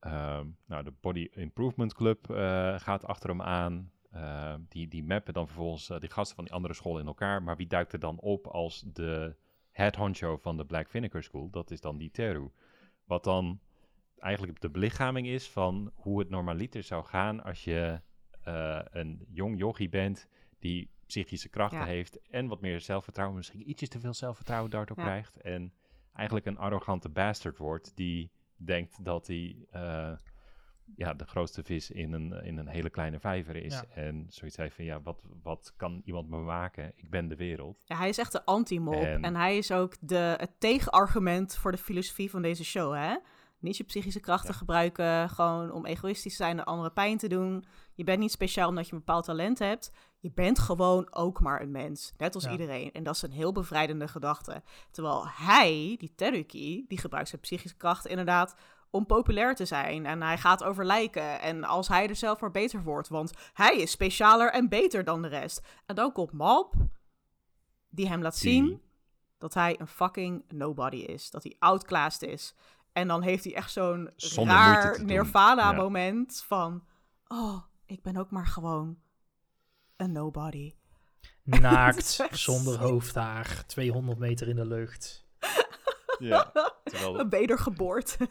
ehm, nou, de Body Improvement Club eh, gaat achter hem aan. Eh, die, die mappen dan vervolgens eh, die gasten van die andere school in elkaar. Maar wie duikt er dan op als de head honcho van de Black Vinegar School? Dat is dan die Teru. Wat dan eigenlijk de belichaming is van hoe het normaliter zou gaan als je eh, een jong jochie bent die psychische krachten Ja. heeft en wat meer zelfvertrouwen, misschien ietsjes te veel zelfvertrouwen daardoor Ja. krijgt en eigenlijk een arrogante bastard wordt die denkt dat hij eh, ja, de grootste vis in een, in een hele kleine vijver is. Ja. En zoiets heeft van, ja, wat, wat kan iemand me maken? Ik ben de wereld. Ja, hij is echt de anti-mop. En... En- hij is ook de, het tegenargument voor de filosofie van deze show, hè? Niet je psychische krachten Ja. gebruiken, gewoon om egoïstisch te zijn en anderen pijn te doen. Je bent niet speciaal omdat je een bepaald talent hebt. Je bent gewoon ook maar een mens, net als Ja. iedereen. En dat is een heel bevrijdende gedachte. Terwijl hij, die Teruki, die gebruikt zijn psychische krachten inderdaad om populair te zijn. En hij gaat over lijken. En als hij er zelf maar beter wordt, want hij is specialer en beter dan de rest. En dan komt Mop, die hem laat zien dat hij een fucking nobody is. Dat hij outclassed is. En dan heeft hij echt zo'n raar. Nirvana-moment van... Oh, ik ben ook maar gewoon een nobody. Naakt, zonder hoofdhaar, 200 meter in de lucht. Ja. Terwijl, Een wedergeboorte.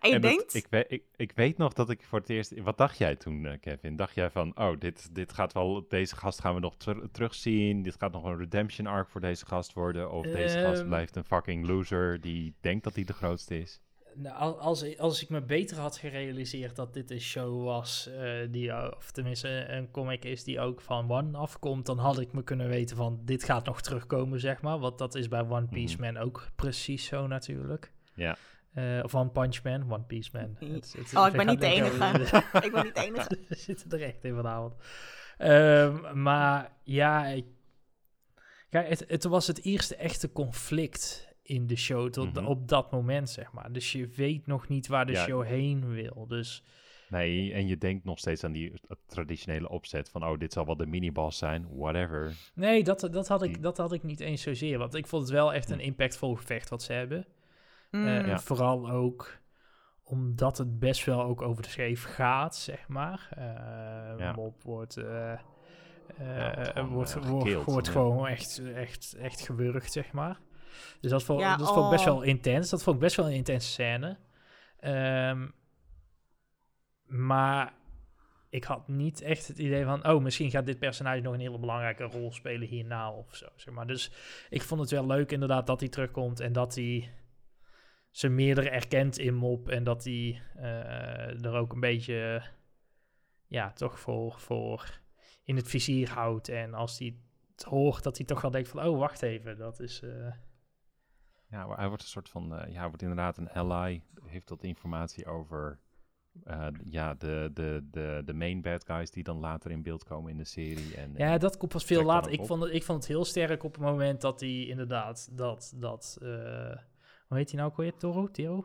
en je en dat- denkt... ik, weet, ik, ik weet nog dat ik voor het eerst... Wat dacht jij toen, eh, Kevin? Dacht jij van, oh, dit, dit gaat wel... Deze gast gaan we nog ter- terugzien. Dit gaat nog een redemption arc voor deze gast worden. Of deze gast Ehm. blijft een fucking loser die denkt dat hij de grootste is. Nou, al- als, als ik me beter had gerealiseerd dat dit een show was, eh, die, o- of tenminste een comic is die ook van One afkomt, dan had ik me kunnen weten van dit gaat nog terugkomen, zeg maar. Want dat is bij One Piece Mhm. Man ook precies zo natuurlijk. Ja. Eh, of One Punch Man, One Piece Man. Mm. Het- het- Oh, ik ben niet de enige. ik ben niet de enige. We zitten er echt in vanavond. Ehm, maar ja, ik, kijk, het, het was het eerste echte conflict in de show tot, Mhm. op dat moment, zeg maar. Dus je weet nog niet waar de Ja. show heen wil. Dus Nee, en je denkt nog steeds aan die eh, traditionele opzet van, oh, dit zal wel de miniboss zijn, whatever. nee, dat, dat, had ik, dat had ik niet eens zozeer. Want ik vond het wel echt een Hm. impactvol gevecht wat ze hebben. Mm. Eh, Ja. Vooral ook omdat het best wel ook over de scheef gaat, zeg maar. Eh Ja. Mop wordt, eh, eh, wordt gewoon, wordt, wordt, gewoon echt, echt, echt gewurgd, zeg maar. Dus dat vond, Ja, dat vond ik best oh. wel intens. Dat vond ik best wel een intense scène. Ehm, maar ik had niet echt het idee van... oh, misschien gaat dit personage nog een hele belangrijke rol spelen hierna of zo. Zeg maar. Dus ik vond het wel leuk inderdaad dat hij terugkomt... en dat hij zijn meerdere erkent in Mop... en dat hij eh, er ook een beetje... ja, toch voor, voor in het vizier houdt. En als hij het hoort, dat hij toch wel denkt van... oh, wacht even, dat is... eh, Ja, maar hij wordt een soort van, eh, ja, hij wordt inderdaad een ally, heeft dat informatie over, eh, ja, de, de, de, de main bad guys die dan later in beeld komen in de serie. En, Ja, en- dat komt pas veel later. Ik vond, het, ik vond het heel sterk op het moment dat hij inderdaad dat, dat eh, hoe heet hij nou ook weer? Toro? Tero?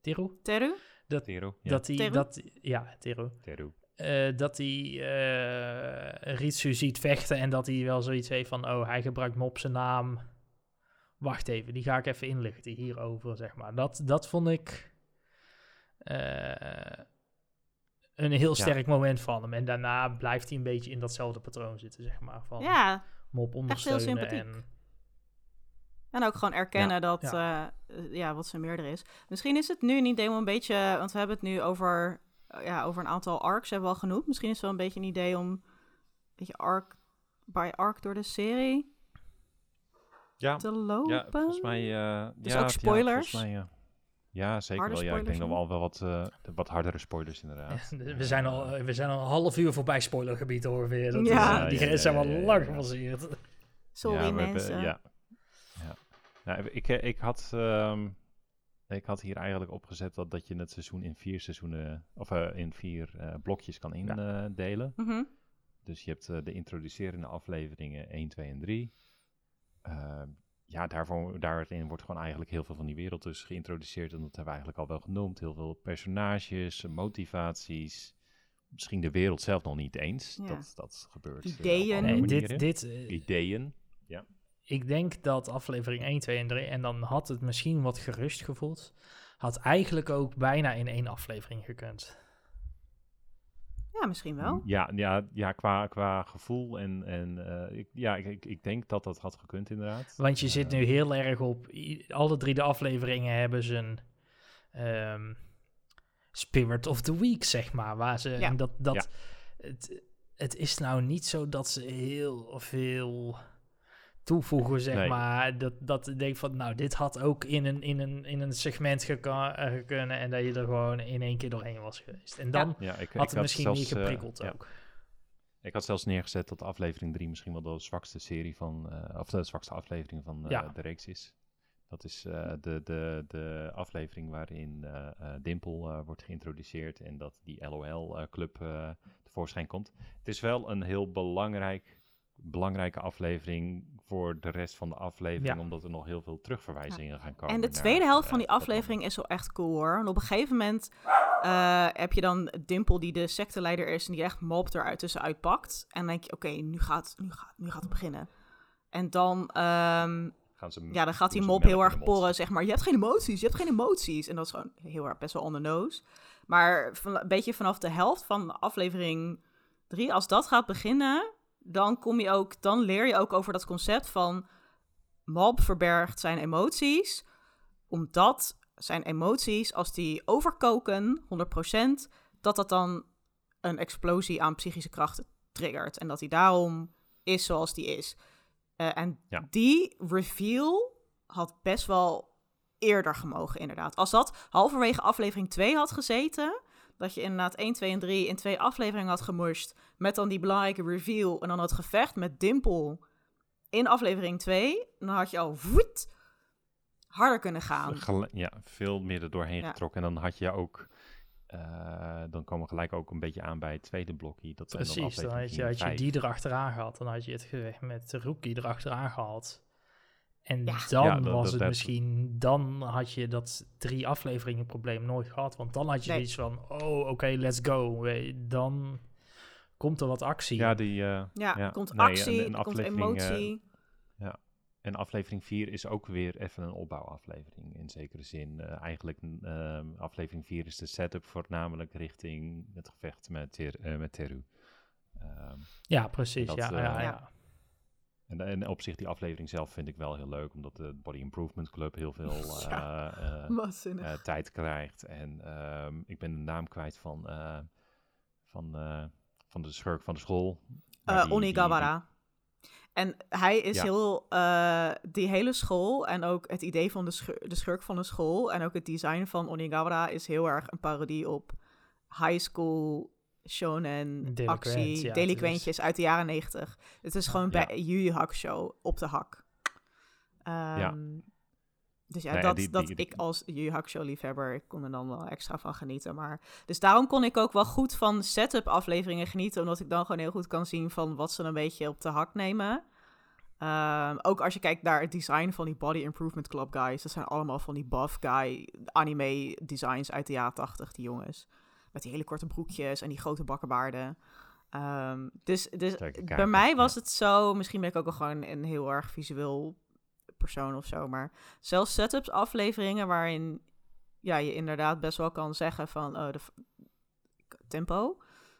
Tero? Teru? Tero, ja, Dat hij, Teru? dat, ja, Tero. Tero. Eh, dat hij eh Ritsu ziet vechten en dat hij wel zoiets heeft van, oh, hij gebruikt Mop zijn naam. Wacht even, die ga ik even inlichten hierover, zeg maar. Dat, dat vond ik eh, een heel sterk moment van hem. En daarna blijft hij een beetje in datzelfde patroon zitten, zeg maar. Van Ja, Mop heel ondersteunen sympathiek. en... en ook gewoon erkennen dat Ja. eh, ja, wat zijn meerder is. Misschien is het nu een idee om een beetje... Want we hebben het nu over, eh, ja, over een aantal arcs, hebben we al genoemd. Misschien is het wel een beetje een idee om... een beetje arc by arc door de serie Ja, te lopen. ja, volgens mij... eh Dus ja, ook ja, spoilers? volgens mij, eh, ja, zeker Harde wel. Ja, ik denk dat we al wel wat, eh, wat hardere spoilers inderdaad. We zijn, al, we zijn al een half uur voorbij spoilergebied ongeveer. Dat Ja. is, Ja, die ja, grens zijn ja, wel ja, ja, lang ja. gepasseerd. Sorry ja, we hebben- mensen. ja. ja. Nou, ik, eh, ik, had, ehm, ik had hier eigenlijk opgezet dat, dat je het seizoen in vier seizoenen, of eh, in vier eh, blokjes kan indelen. Mhm. Dus je hebt eh, de introducerende afleveringen 1, 2 en 3. Ehm, ja, daarvoor, daarin wordt gewoon eigenlijk heel veel van die wereld dus geïntroduceerd. En dat hebben we eigenlijk al wel genoemd. Heel veel personages, motivaties. Misschien de wereld zelf nog niet eens. Ja. Dat, dat gebeurt. eh, op Ideeën. Nee, dit, dit, eh, Ideeën. ik denk dat aflevering 1, 2 en 3, en dan had het misschien wat gerust gevoeld, had eigenlijk ook bijna in één aflevering gekund. Ja, misschien wel. Ja, ja, ja qua, qua gevoel en, en eh, ik, ja, ik, ik, ik denk dat dat had gekund inderdaad. Want je zit Eh, nu heel erg op... Alle drie de afleveringen hebben ze een... ehm, Spirit of the Week, zeg maar. Waar ze... Ja. En dat, dat, het, het is nou niet zo dat ze heel veel toevoegen, zeg Nee. maar. Dat, dat ik denk van, nou, dit had ook in een, in een, in een segment eh, kunnen... en dat je er gewoon in één keer doorheen was geweest. En dan Ja, ik, had ik het misschien zelfs, niet eh, geprikkeld ook. Ik had zelfs neergezet dat aflevering 3 misschien wel de zwakste serie van, eh, of de zwakste aflevering van Ja. de reeks is. Dat is de, de, de aflevering waarin eh, wordt geïntroduceerd en dat die LOL-club tevoorschijn komt. Het is wel een heel belangrijk, belangrijke aflevering voor de rest van de aflevering, Ja. omdat er nog heel veel terugverwijzingen gaan komen. En de naar, tweede helft van eh, die aflevering is wel echt cool hoor. Want op een gegeven moment eh, heb je dan Dimple die de secteleider is en die echt mob eruit tussenuit pakt. En dan denk je, oké, nu, gaat, nu, gaat, nu gaat het beginnen. En dan, ehm, gaan ze ja, dan gaat die mop heel erg porren, zeg maar. Je hebt geen emoties, je hebt geen emoties. En dat is gewoon heel erg best wel on the nose. Maar van, een beetje vanaf de helft van aflevering drie, als dat gaat beginnen, dan kom je ook, dan leer je ook over dat concept van Mob verbergt zijn emoties, omdat zijn emoties, als die overkoken, 100%, dat dat dan een explosie aan psychische krachten triggert. En dat hij daarom is zoals die is. Eh, en Ja. die reveal had best wel eerder gemogen, inderdaad. Als dat halverwege aflevering 2 had gezeten, dat je inderdaad 1, 2 en 3 in twee afleveringen had gemusht, met dan die belangrijke reveal en dan het gevecht met Dimple in aflevering 2, dan had je al voet harder kunnen gaan. Ja, veel meer er doorheen Ja. getrokken. En dan had je ook, eh, dan komen we gelijk ook een beetje aan bij het tweede blokje. Dat zijn dan Precies, dan had je, had je die erachteraan gehad. Dan had je het gevecht met de rookie erachteraan gehad. En Ja. dan Ja, dat- was dat- het dat- misschien... Dan had je dat drie afleveringen probleem nooit gehad. Want dan had je Nee. zoiets van... Oh, oké, let's go. Dan komt er wat actie. Ja, die, eh, Ja, Ja, komt nee, actie, komt aflevering, eh, emotie. en aflevering 4 is ook weer even een opbouwaflevering in zekere zin. Eh, eigenlijk, eh, aflevering 4 is de setup voornamelijk richting het gevecht met, ter, eh, met Teru. Ehm, Ja, precies. Dat, ja, ja, Ja. ja. En, en op zich die aflevering zelf vind ik wel heel leuk, omdat de Body Improvement Club heel veel eh, Ja. eh, eh, tijd krijgt. En ehm, ik ben de naam kwijt van, van, van de schurk van de school. Die- Onigawara. En hij is Ja. heel, die hele school en ook het idee van de, schur- de schurk van de school en ook het design van Onigawara is heel erg een parodie op high school shonen actie, ja, delinquentjes uit de jaren negentig. Het is gewoon bij Yu Yu Hakusho op de hak. Ehm, Dus ja, Nou ja, dat, die- dat die- ik als Yu Hakusho liefhebber, ik kon er dan wel extra van genieten. Maar, dus daarom kon ik ook wel goed van setup afleveringen genieten, omdat ik dan gewoon heel goed kan zien van wat ze een beetje op de hak nemen. Ehm, ook als je kijkt naar het design van die Body Improvement Club guys. Dat zijn allemaal van die buff guy anime designs uit de jaren tachtig, die jongens. Met die hele korte broekjes en die grote bakkenbaarden. Ehm, dus dus bij mij ja. was het zo, misschien ben ik ook wel gewoon een heel erg visueel persoon of zo, maar zelfs setups afleveringen waarin ja, je inderdaad best wel kan zeggen van oh, de tempo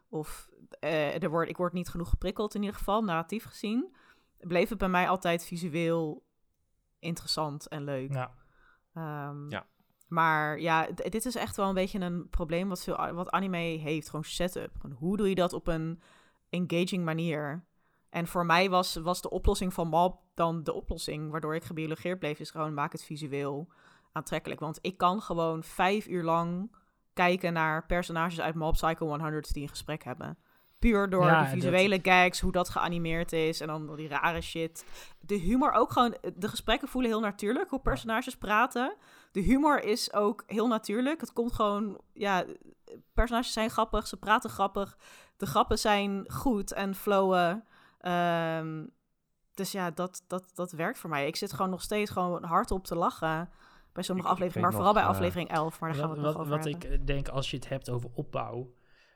of eh, er wordt, ik word niet genoeg geprikkeld in ieder geval, narratief gezien, bleef het bij mij altijd visueel interessant en leuk. Ja. Ehm, Ja. Maar ja, dit is echt wel een beetje een probleem wat, veel, wat anime heeft. Gewoon setup. Gewoon hoe doe je dat op een engaging manier? En voor mij was, was de oplossing van Mob dan de oplossing. Waardoor ik gebiologeerd bleef, is gewoon maak het visueel aantrekkelijk. Want ik kan gewoon vijf uur lang kijken naar personages uit Mob Psycho 100 die een gesprek hebben. Puur door Ja, de dat- visuele gags, hoe dat geanimeerd is en dan die rare shit. De humor ook gewoon, de gesprekken voelen heel natuurlijk, hoe personages praten. De humor is ook heel natuurlijk. Het komt gewoon, ja, personages zijn grappig, ze praten grappig. De grappen zijn goed en flowen. Ehm, dus ja, dat, dat, dat werkt voor mij. Ik zit gewoon nog steeds gewoon hardop te lachen bij sommige Ik- afleveringen, maar vooral nog, bij eh, aflevering 11. Maar daar gaan we Wat, het nog wat, over wat hebben. ik denk als je het hebt over opbouw.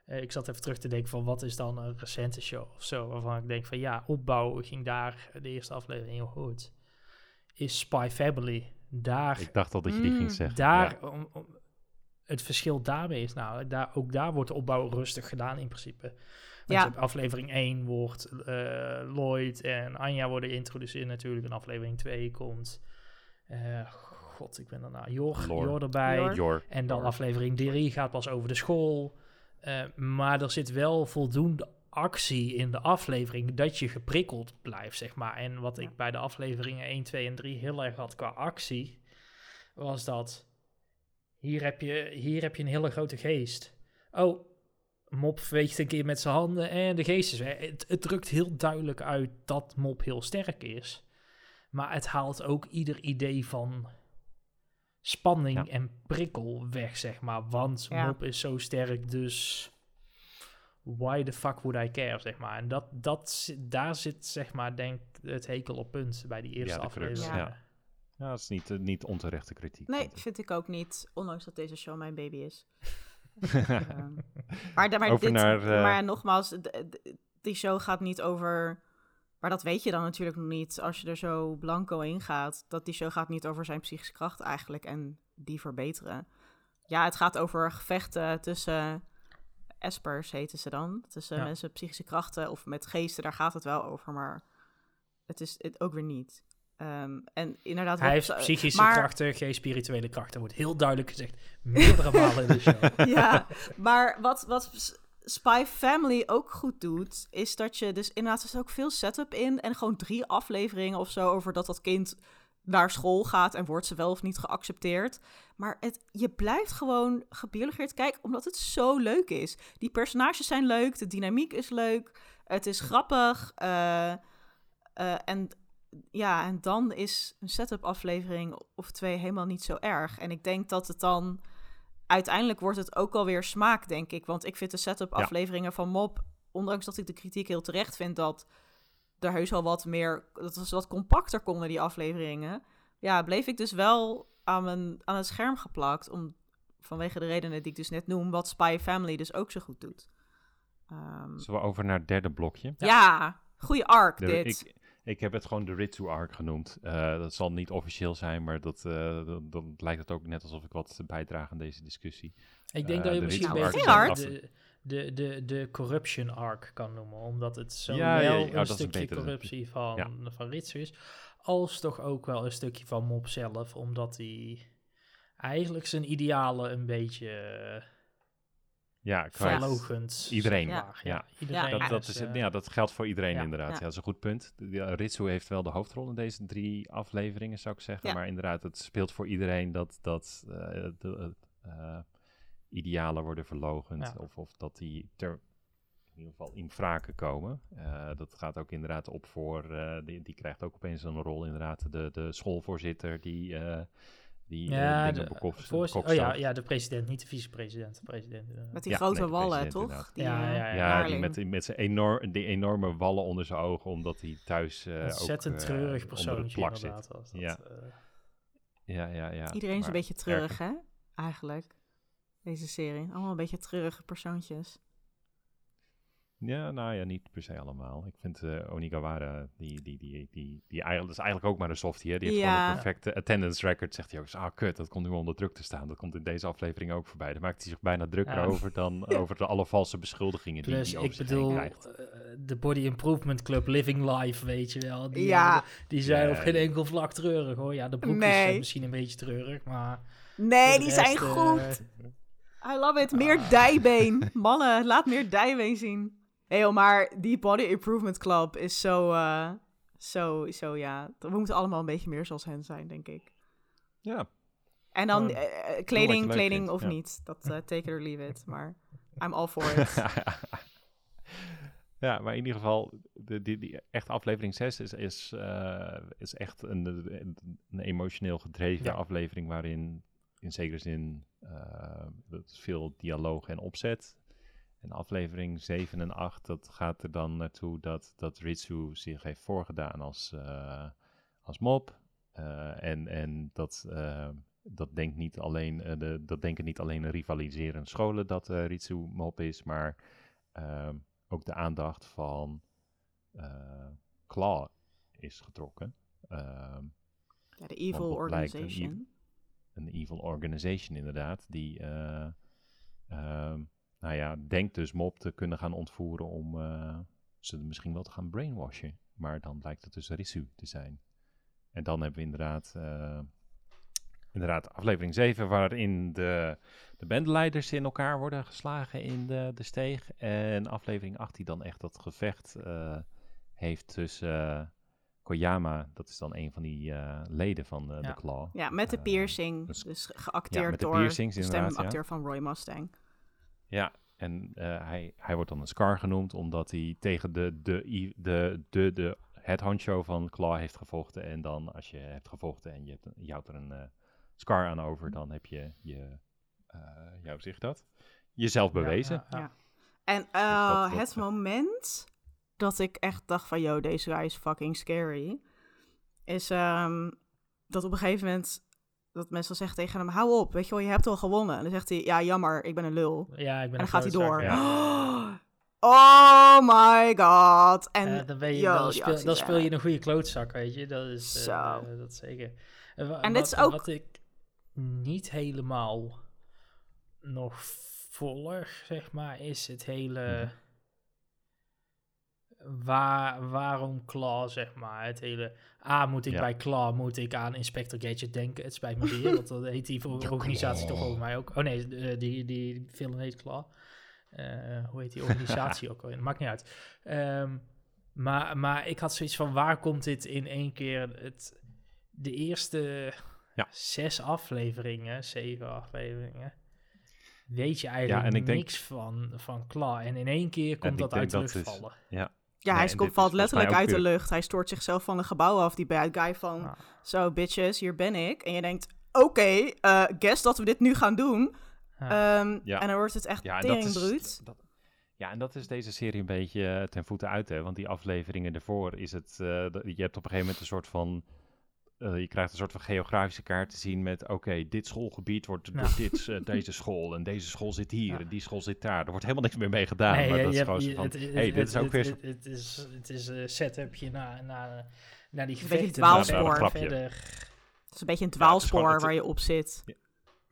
eh, ik zat even terug te denken van wat is dan een recente show of zo. Waarvan ik denk van ja, opbouw ging daar de eerste aflevering heel goed. Is Spy Family. Daar, Ik dacht al dat je die ging Mm, zeggen. daar Ja. om, om- het verschil daarmee is, nou, daar, ook daar wordt de opbouw rustig gedaan in principe. Want Ja. aflevering 1 wordt eh, Lloyd en Anja worden geïntroduceerd natuurlijk. En aflevering 2 komt, eh, god, ik ben daarna, Jor. Jor erbij. Jor. En dan Jor. aflevering 3 gaat pas over de school. Eh, maar er zit wel voldoende actie in de aflevering dat je geprikkeld blijft, zeg maar. En wat ik bij de afleveringen 1, 2 en 3 heel erg had qua actie, was dat hier heb je, hier heb je een hele grote geest. Oh, Mop veegt een keer met zijn handen en de geest is weg. Het, het drukt heel duidelijk uit dat Mop heel sterk is. Maar het haalt ook ieder idee van spanning Ja. en prikkel weg, zeg maar. Want Ja. Mop is zo sterk, dus why the fuck would I care, zeg maar. En dat, dat, daar zit, zeg maar, denk het hekel op punt bij die eerste crux, aflevering. ja. Ja, dat is niet, eh, niet onterechte kritiek. Nee, vind ik. ook niet. Ondanks dat deze show mijn baby is. Ehm, maar, maar, Over dit, naar, eh, maar nogmaals, die show gaat niet over... Maar dat weet je dan natuurlijk nog niet als je er zo blanco in gaat. Dat die show gaat niet over zijn psychische kracht eigenlijk en die verbeteren. Ja, het gaat over gevechten tussen espers, heten ze dan. Tussen Ja. mensen met psychische krachten of met geesten, daar gaat het wel over. Maar het is het ook weer niet. Ehm, en inderdaad... Hij heeft psychische maar- krachten, geen spirituele krachten. Wordt heel duidelijk gezegd. Meerdere malen in de show. ja, maar wat, wat Spy Family ook goed doet, is dat je dus inderdaad, er is ook veel setup in en gewoon drie afleveringen of zo over dat dat kind naar school gaat en wordt ze wel of niet geaccepteerd. Maar het, je blijft gewoon gebiologeerd kijken, omdat het zo leuk is. Die personages zijn leuk, de dynamiek is leuk, het is grappig. eh, eh, en ja, en dan is een setup aflevering of twee helemaal niet zo erg. En ik denk dat het dan uiteindelijk wordt het ook alweer smaak, denk ik. Want ik vind de setup Ja. afleveringen van Mop, ondanks dat ik de kritiek heel terecht vind dat er heus al wat meer, dat ze wat compacter konden, die afleveringen. Ja, bleef ik dus wel aan, mijn, aan het scherm geplakt, om, vanwege de redenen die ik dus net noem, wat Spy Family dus ook zo goed doet. Ehm, Zullen we over naar het derde blokje? ja, goede arc De- dit. ik, ik heb het gewoon de Ritsu arc genoemd. Eh, dat zal niet officieel zijn, maar dat, eh, dan, dan lijkt het ook net alsof ik wat bijdraag aan deze discussie. Ik denk Eh, dat je de misschien Nou, beter geen hard. De, de, de, corruption arc kan noemen. Omdat het zo Ja, ja, wel ja, oh, een stukje corruptie van, Ja. van Ritsu is. Als toch ook wel een stukje van Mop zelf. Omdat hij eigenlijk zijn idealen een beetje Ja, verlogend. Iedereen, ja. iedereen. dat, dat, is, het- eh, ja, dat geldt voor iedereen ja. inderdaad. Ja. Ja. dat is een goed punt. Ritsu heeft wel de hoofdrol in deze drie afleveringen, zou ik zeggen. Ja. Maar inderdaad, het speelt voor iedereen dat, dat eh, de eh, idealen worden verlogend. Ja. Of, of dat die ter, in ieder geval in wraken komen. Eh, dat gaat ook inderdaad op voor... eh, die, die krijgt ook opeens een rol inderdaad. De, de schoolvoorzitter die... eh, die ja, de, oh ja, ja, de president, niet de vicepresident. De president. Met die Ja, grote nee, wallen, toch? Die, Ja, ja, Ja, die met, met zijn enorm, die enorme wallen onder zijn ogen, omdat hij thuis eh Ontzettend ook, treurig persoontje plak zit. Was dat, Ja. eh. Ja, ja, ja. Iedereen is Maar een beetje treurig, hè? Eigenlijk. Deze serie. Allemaal een beetje treurige persoontjes. Ja, nou ja, niet per se allemaal. Ik vind eh Onigawara, die, die, die, die, die, eigenlijk, dat is eigenlijk ook maar een softie, hè? Die heeft Ja. gewoon een perfecte attendance record. Zegt hij ook eens, ah kut, dat komt nu onder druk te staan. Dat komt in deze aflevering ook voorbij. Daar maakt hij zich bijna drukker Ja. over dan over de alle valse beschuldigingen die hij over ik zich heen bedoel, krijgt. eh, de Body Improvement Club Living Life, weet je wel. Die, Ja. die zijn Ja, op geen enkel vlak treurig, hoor. Ja, de broekjes Nee. zijn misschien een beetje treurig, maar... Nee, die zijn rest, eh, goed. I love it. Meer dijbeen. Mannen, laat meer dijbeen zien. Joh, maar die Body Improvement Club is zo, eh, zo, zo, ja. We moeten allemaal een beetje meer zoals hen zijn, denk ik. Ja, En dan Gewoon eh, kleding, leuk kleding of ja. niet. Dat eh, take it or leave it. Maar I'm all for it. ja, maar in ieder geval, de, die, die echt aflevering 6 is, is, is echt een, een, een emotioneel gedreven Ja. aflevering waarin in zekere zin eh, veel dialoog en opzet. En aflevering 7 en 8, dat gaat er dan naartoe dat, dat Ritsu zich heeft voorgedaan als, eh, als mop. Eh, en en dat, dat, denkt niet alleen, de, dat denken niet alleen de rivaliserende scholen dat Ritsu mop is, maar ook de aandacht van Claw is getrokken. Ehm, Ja, de Evil Organization. Een evil organization inderdaad, die, eh, ehm, nou ja, denkt dus Mop te kunnen gaan ontvoeren om eh, ze misschien wel te gaan brainwashen. Maar dan blijkt het dus Risu te zijn. En dan hebben we inderdaad, eh, inderdaad aflevering 7, waarin de, de bandleiders in elkaar worden geslagen in de, de steeg. En aflevering 8 die dan echt dat gevecht heeft tussen Koyama, dat is dan een van die eh, leden van eh, Ja. de Claw. Ja, met de Eh, piercing. dus- Dus, geacteerd Ja, met de door piercings de stemacteur van Roy Mustang. Ja, en eh, hij, hij wordt dan een Scar genoemd, omdat hij tegen de, de, i- de, de, de, het honcho van Claw heeft gevochten. En dan, als je hebt gevochten en je, hebt, je houdt er een eh, Scar aan over, dan heb je je, eh zeg je dat? Jezelf bewezen. Ja, ja, ja. Ja. En eh, dat- dat- het moment dat ik echt dacht van, yo, deze guy is fucking scary, is ehm, dat op een gegeven moment dat mensen dan zeggen tegen hem, hou op, weet je wel, je hebt al gewonnen. En dan zegt hij, ja, jammer, ik ben een lul. Ja, ik ben En dan gaat hij door. Oh my god. En dan, ben je, yo, dan, die speel, dan acties, speel je een goede klootzak, weet je. Dat is, eh, Zo. dat zeker. En, dit is ook- wat ik niet helemaal nog volg, zeg maar, is het hele... Mhm. Waar, waarom Claw, zeg maar. Het hele... A, moet ik Ja. bij Claw, moet ik aan Inspector Gadget denken. Het spijt me weer, want dat heet die voor- organisatie toch volgens mij ook. Oh nee, eh, die, die film heet Claw. Eh, hoe heet die organisatie ook alweer? Maakt niet uit. Ehm, maar, maar ik had zoiets van, waar komt dit in één keer? Het, de eerste Ja. zes afleveringen, zeven afleveringen, weet je eigenlijk en ik denk- niks van, van Claw. En in één keer komt dat uit de dat lucht is- vallen. Ja, Nee, hij komt, valt letterlijk uit de lucht. Hij stoort zichzelf van een gebouw af, die bad guy van... Zo, bitches, hier ben ik. En je denkt, oké, eh, guess dat we dit nu gaan doen. Ja. Ehm, Ja. En dan wordt het echt Ja, ja, en dat is deze serie een beetje eh, ten voeten uit, hè. Want die afleveringen ervoor is het... eh, je hebt op een gegeven moment een soort van... eh, je krijgt een soort van geografische kaart te zien met... Oké, dit schoolgebied wordt Ja. door dit, eh, deze school. En deze school zit hier. Ja. En die school zit daar. Er wordt helemaal niks meer mee gedaan. maar je- dat is gewoon van... het- het- hey, dit het- is ook weer... Het, is, het is een setupje naar, naar, naar die beetje gevechten. dwaalspoor. maar. Verder, Het is een beetje een dwaalspoor het- waar je op zit.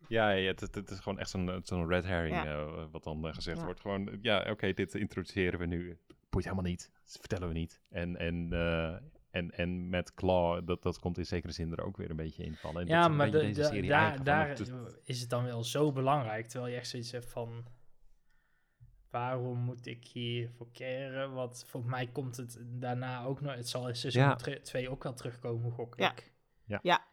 Ja, ja het, het, het is gewoon echt zo'n zo'n red herring Ja. eh, wat dan gezegd Ja. wordt. Gewoon, ja, oké, dit introduceren we nu. Boeit helemaal niet. Dat vertellen we niet. En, en, eh, en, en met Claw, dat, dat komt in zekere zin er ook weer een beetje in van. En dat ja, maar beetje de- deze de- serie daar, daar het- is het dan wel zo belangrijk. Terwijl je echt zoiets hebt van... Waarom moet ik hiervoor keren? Want voor mij komt het daarna ook nog... Het zal in seizoen Ja. 2 ook wel terugkomen, gok Ja. ik. ja,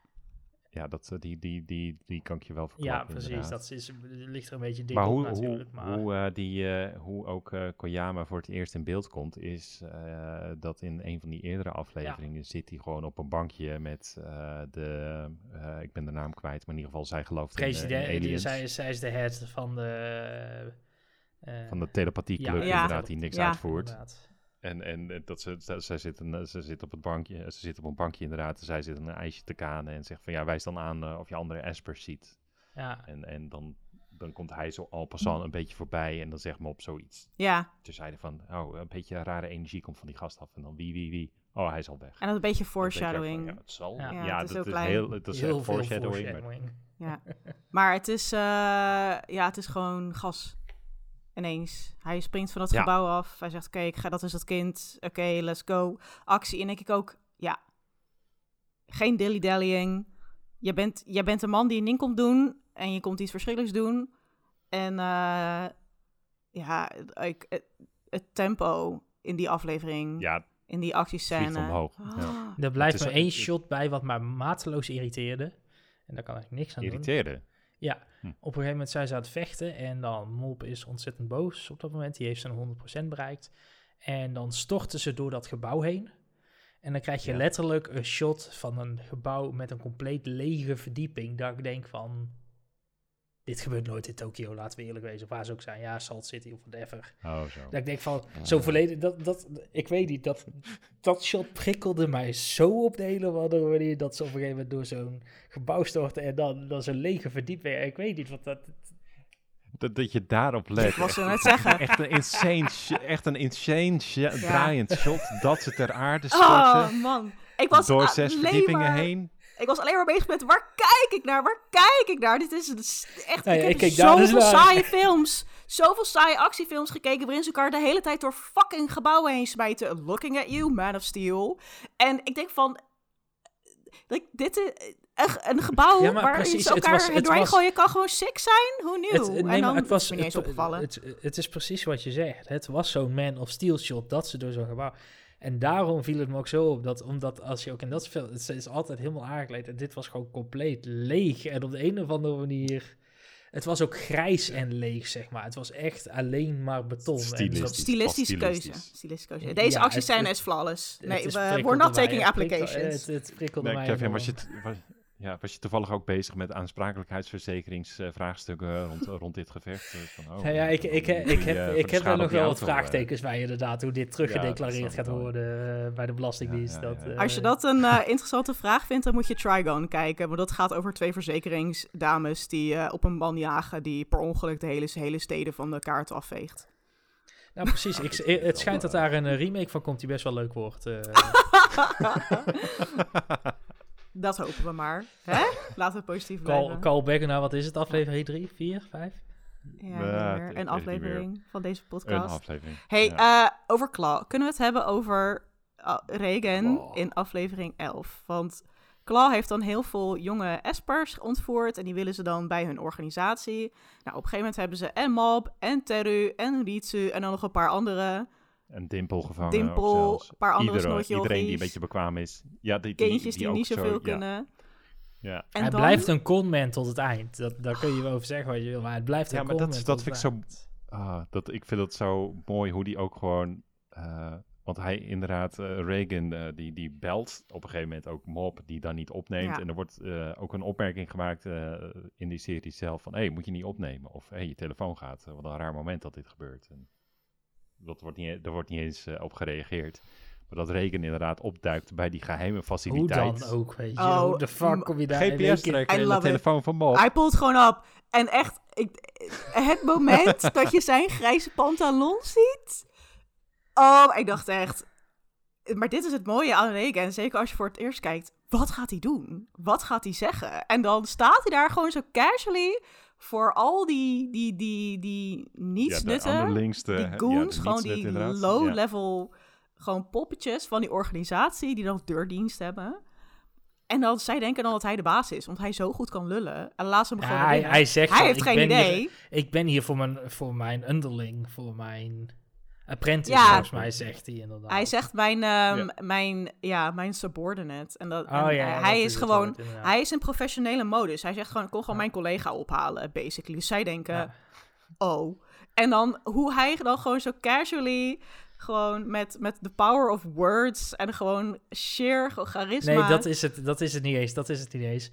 dat, eh, die, die, die, die kan ik je wel Ja, verklappen. precies. inderdaad. Dat is, ligt er een beetje dik Maar op natuurlijk. hoe, maar hoe, eh, die, eh, hoe ook eh, Koyama voor het eerst in beeld komt, is eh, dat in een van die eerdere afleveringen zit hij gewoon op een bankje met eh, de, eh, ik ben de naam kwijt, maar in ieder geval zij gelooft in, eh, in president, die- aliens. zij, is- zij is de head van de... eh, van de telepathieclub Ja. inderdaad, die niks Ja. uitvoert. inderdaad. En, en eh, dat ze, ze, zij zit een, eh, ze zit op het bankje, ze zit op een bankje inderdaad, en zij zit een ijsje te kanen en zegt van ja, wijs dan aan eh, of je andere espers ziet. Ja, En, en dan, dan komt hij zo al passant een beetje voorbij en dan zegt me op zoiets. Ja, terzijde van, oh, een beetje rare energie komt van die gast af. En dan wie, wie, wie. Oh, hij is al weg. en dat een beetje van, foreshadowing. Ja, het zal. Ja. Ja, Ja, het is dat heel is heel, het is heel foreshadowing. maar- foreshadowing. Ja. Maar het is, eh, ja, het is gewoon gas. Ineens. Hij springt van dat Ja. gebouw af. Hij zegt, oké, ik ga, dat is het kind. Oké, let's go. Actie. En denk ik ook, ja, geen dilly-dallying. Je bent, je bent een man die een ding komt doen. En je komt iets verschrikkelijks doen. En eh, ja, ik, het, het tempo in die aflevering, Ja, in die actiescène. omhoog. Ah. Ja. Er blijft maar één shot bij wat mij mateloos irriteerde. En daar kan ik niks aan doen. irriteerde. Ja, Hm. op een gegeven moment zijn ze aan het vechten en dan Mop is ontzettend boos op dat moment. Die heeft zijn 100% bereikt. En dan storten ze door dat gebouw heen. En dan krijg je Ja. letterlijk een shot van een gebouw met een compleet lege verdieping. Dat ik denk van, dit gebeurt nooit in Tokio, laten we eerlijk wezen. Of waar ze ook zijn, ja, Salt City of whatever. Oh, zo. Dat ik denk van, zo verleden, dat, dat, ik weet niet, dat, dat shot prikkelde mij zo op de hele andere manier, dat ze op een gegeven moment door zo'n gebouw storten en dan, dan zo'n lege verdieping. Ik weet niet, wat dat... Dat, dat je daarop let. Ik was echt, zo net zeggen. echt een insane, echt een insane sh- draaiend shot dat ze ter aarde Oh storten. man, ik was door zes verdiepingen maar- heen. Ik was alleen maar bezig met waar kijk ik naar? Waar kijk ik naar? Dit is echt. Ik heb ik keek daar dus zoveel naar. saaie films, zoveel saaie actiefilms gekeken waarin ze elkaar de hele tijd door fucking gebouwen heen smijten. Looking at you, Man of Steel. En ik denk van, like, dit is een, een gebouw Ja, waar precies, ze het elkaar was- het doorheen was- gooien kan gewoon sick zijn. Hoe nieuw? Nee, en dan het was is me niet eens het, opgevallen. Het, het is precies wat je zegt. Het was zo'n Man of Steel shot dat ze door zo'n gebouw. En daarom viel het me ook zo op dat, omdat als je ook in dat film, het is altijd helemaal aangekleed en dit was gewoon compleet leeg en op de een of andere manier, het was ook grijs en leeg zeg maar. Het was echt alleen maar beton. Stilistisch. Stilistische keuze. stilistisch. Stilistische keuze. Deze Ja, acties het- zijn het- is flawless. het Nee, we, we're not taking applications. Het, het prikkelde Nee, mij Kevin, was je, was, ja, was je toevallig ook bezig met aansprakelijkheidsverzekeringsvraagstukken rond, rond dit gevecht? Eh, Van, oh, ja, ik, ik, ik, die, ik heb, eh, voor ik heb daar nog wel wat eh, vraagtekens bij inderdaad, hoe dit teruggedeklareerd dat gaat worden eh, bij de Belastingdienst. Ja, ja, dat, eh, Als je dat een eh, interessante vraag vindt, dan moet je Trigon kijken. Want dat gaat over twee verzekeringsdames die eh, op een man jagen die per ongeluk de hele, hele steden van de kaart afveegt. Nou, precies. Ik, eh, het schijnt dat daar een eh, remake van komt die best wel leuk wordt. eh. Dat hopen we maar. Hè? Laten we positief call, blijven. call back naar, wat is het, aflevering 3, 4, 5? Ja, weet een aflevering van deze Een podcast. aflevering. Hey, ja. eh, over Claw. Kunnen we het hebben over uh, Reagan Claw. in aflevering 11? Want Claw heeft dan heel veel jonge espers ontvoerd en die willen ze dan bij hun organisatie. Nou, op een gegeven moment hebben ze en Mob en Teru en Ritsu en dan nog een paar andere Een dimpel gevangen. Dimpel, een paar andere Iedereen- Iedereen die een beetje bekwaam is. Ja, die, die, kindjes die, niet zo- zoveel kunnen. Ja, En hij dan, blijft een conman tot het eind. Dat, daar kun je wel over zeggen wat je wil, maar het blijft Ja, een maar dat dat tot vind ik zo-. Ah, dat, ik vind het zo mooi hoe die ook gewoon... eh, want hij inderdaad, eh, Reagan, eh, die, die belt op een gegeven moment ook Mob, die dan niet opneemt. Ja. En er wordt eh, ook een opmerking gemaakt eh, in die serie zelf van... hé, hey, moet je niet opnemen? Of hé, hey, je telefoon gaat. Wat een raar moment dat dit gebeurt. En dat wordt niet, e- daar wordt niet eens eh, op gereageerd. Maar dat Reagan inderdaad opduikt bij die geheime Hoe faciliteit. dan ook, weet je. Oh, Hoe de fuck kom je daar GPS-trekker I in de it. telefoon van Mob. Hij pult gewoon op. En echt, ik, het moment dat je zijn grijze pantalon ziet. Oh, ik dacht echt. Maar dit is het mooie aan Reagan. En zeker als je voor het eerst kijkt. Wat gaat hij doen? Wat gaat hij zeggen? En dan staat hij daar gewoon zo casually. Voor al die, die, die, die niets ja, Die hè, ja, goons, gewoon die. Ja. low-level. Gewoon poppetjes van die organisatie. Die dan deurdienst hebben. En dan, zij denken dan dat hij de baas is. Want hij zo goed kan lullen. En laat ze hem Ja, gewoon naar hij, zegt Hij van, heeft ik geen ben idee. Hier, ik ben hier voor mijn, voor mijn underling, voor mijn apprentice, Ja. volgens mij zegt hij inderdaad. Hij zegt mijn, ehm, mijn, ja, mijn subordinate. En dat, Oh en, ja, eh, dat hij is het gewoon, hij is in professionele modus. Hij zegt gewoon, ik kom gewoon Ja. mijn collega ophalen, basically. Dus zij denken, Ja. oh. En dan hoe hij dan gewoon zo casually, gewoon met, met the power of words en gewoon sheer charisma. Nee, dat is, het, dat is het niet eens. Dat is het niet eens.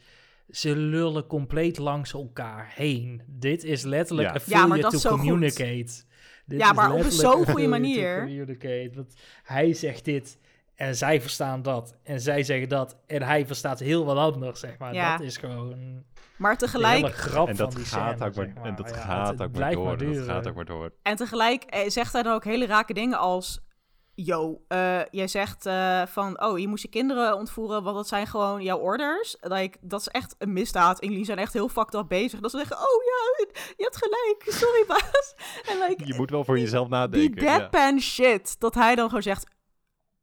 Ze lullen compleet langs elkaar heen. Dit is letterlijk Ja. a Ja, maar failure to communicate. Dit Ja, is maar op zo'n goede manier. communicate. Want hij zegt dit en zij verstaan dat. En zij zeggen dat en hij verstaat heel wat anders, zeg maar. Ja. Dat is gewoon Maar tegelijk, hele grap En van dat die gaat scène, ook maar, zeg maar. en dat Ja, gaat het ook maar door. dat gaat ook maar door. En tegelijk eh, zegt hij dan ook hele rake dingen als... Yo, eh, jij zegt eh, van, oh, je moest je kinderen ontvoeren, want dat zijn gewoon jouw orders. Like, dat is echt een misdaad. En jullie zijn echt heel fucked up bezig. Dat ze zeggen, oh ja, je hebt gelijk, sorry baas. En like, Je moet wel voor jezelf die nadenken. ja. deadpan shit, dat hij dan gewoon zegt,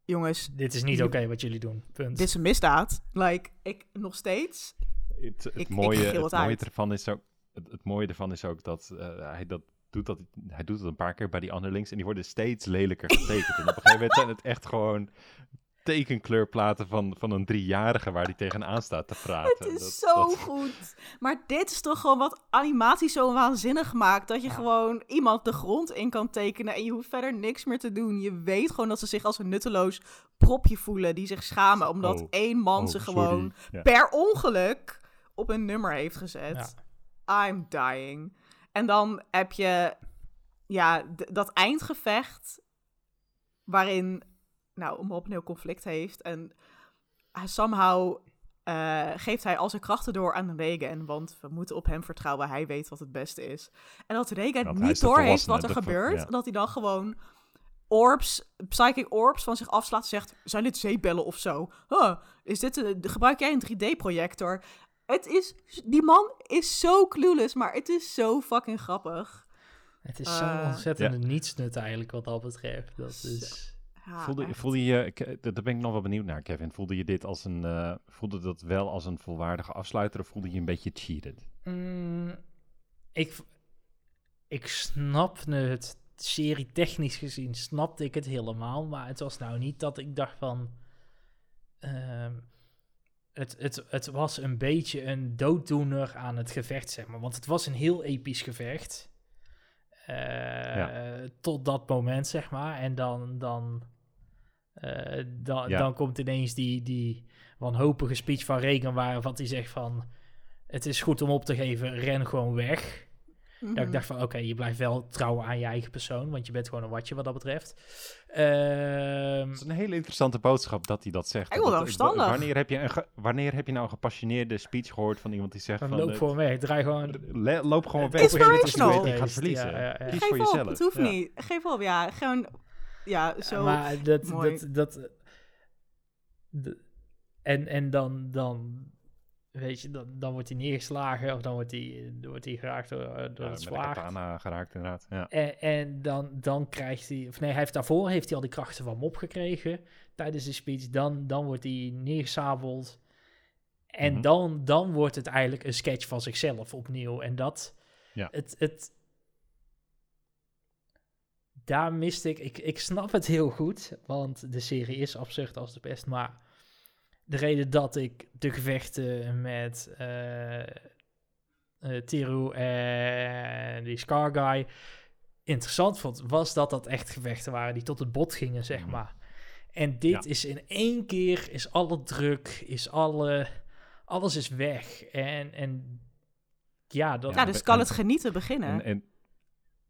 jongens, Dit is niet oké wat jullie doen. Punt. dit is een misdaad. Like, ik nog steeds. Het, het ik mooie, het het mooie ervan is ook, het, het mooie ervan is ook dat eh, hij dat doet dat, hij doet het een paar keer bij die underlings en die worden steeds lelijker getekend. en op een gegeven moment zijn het echt gewoon tekenkleurplaten van, van een driejarige waar die tegenaan staat te praten. Het is Dat- zo dat- goed. Maar dit is toch gewoon wat animatie zo waanzinnig maakt. Dat je Ja. gewoon iemand de grond in kan tekenen. En je hoeft verder niks meer te doen. Je weet gewoon dat ze zich als een nutteloos propje voelen. Die zich schamen. Omdat Oh. één man Oh, ze gewoon Ja. per ongeluk op een nummer heeft gezet. I'm dying. En dan heb je ja, dat eindgevecht waarin nou, een heel conflict heeft. En hij- somehow eh, geeft hij al zijn krachten door aan Reagan. Want we moeten op hem vertrouwen. Hij weet wat het beste is. En dat Reagan Want niet de door heeft wat er de gebeurt. ja. Dat hij dan gewoon orbs, psychic orbs van zich afslaat zegt, zijn dit zeebellen of zo? Huh, is dit een, gebruik jij een 3D-projector? Het is, die man is zo clueless, maar het is zo fucking grappig. Het is zo'n Eh, ontzettende nietsnut eigenlijk wat dat betreft. Dat is... Ja, voelde, echt. voelde je, daar ben ik nog wel benieuwd naar, Kevin. Voelde je dit als een, eh, voelde dat wel als een volwaardige afsluiter of voelde je een beetje cheated? Mm, ik, ik snapte het, serie technisch gezien, snapte ik het helemaal. Maar het was nou niet dat ik dacht van... ehm, het, het, het was een beetje een dooddoener aan het gevecht, zeg maar. Want het was een heel episch gevecht. Eh, Tot dat moment, zeg maar. En dan... dan eh, dan, Ja. dan komt ineens die, die wanhopige speech van Reagan... waar wat hij zegt van... Het is goed om op te geven, ren gewoon weg. Dat Mhm. ik dacht van, oké, je blijft wel trouw aan je eigen persoon, want je bent gewoon een watje wat dat betreft. Ehm, Het is een hele interessante boodschap dat hij dat zegt. Heel Dat- verstandig. Wanneer heb, je een ge- wanneer heb je nou een gepassioneerde speech gehoord van iemand die zegt dan van... loop eh, gewoon weg, draai gewoon... le- loop gewoon Eh, weg. Inspirational. Je weet dat je gaat verliezen. Ja, ja, ja. Kies Geef voor op, jezelf. het hoeft Ja. niet. Geef op, ja. Gewoon, ja, zo. maar dat, mooi. dat, dat, de- en, en dan, dan, weet je, dan, dan wordt hij neergeslagen of dan wordt hij, wordt hij geraakt door, door Ja, het zwaard. katana geraakt inderdaad. Ja. En, en dan, dan krijgt hij, of nee, hij heeft daarvoor heeft hij al die krachten van mop gekregen tijdens de speech. Dan, dan wordt hij neergesabeld. En Mhm. dan, dan wordt het eigenlijk een sketch van zichzelf opnieuw. En dat, Ja. het, het, daar miste ik, ik, ik snap het heel goed, want de serie is absurd als de pest, maar de reden dat ik de gevechten met eh eh, Tiru en die Scar Guy interessant vond, was dat dat echt gevechten waren die tot het bot gingen, zeg Mhm. maar. En dit Ja. is in één keer, is alle druk, is alle, alles is weg. En, en ja, dat, ja, dus kan het genieten beginnen. En, en,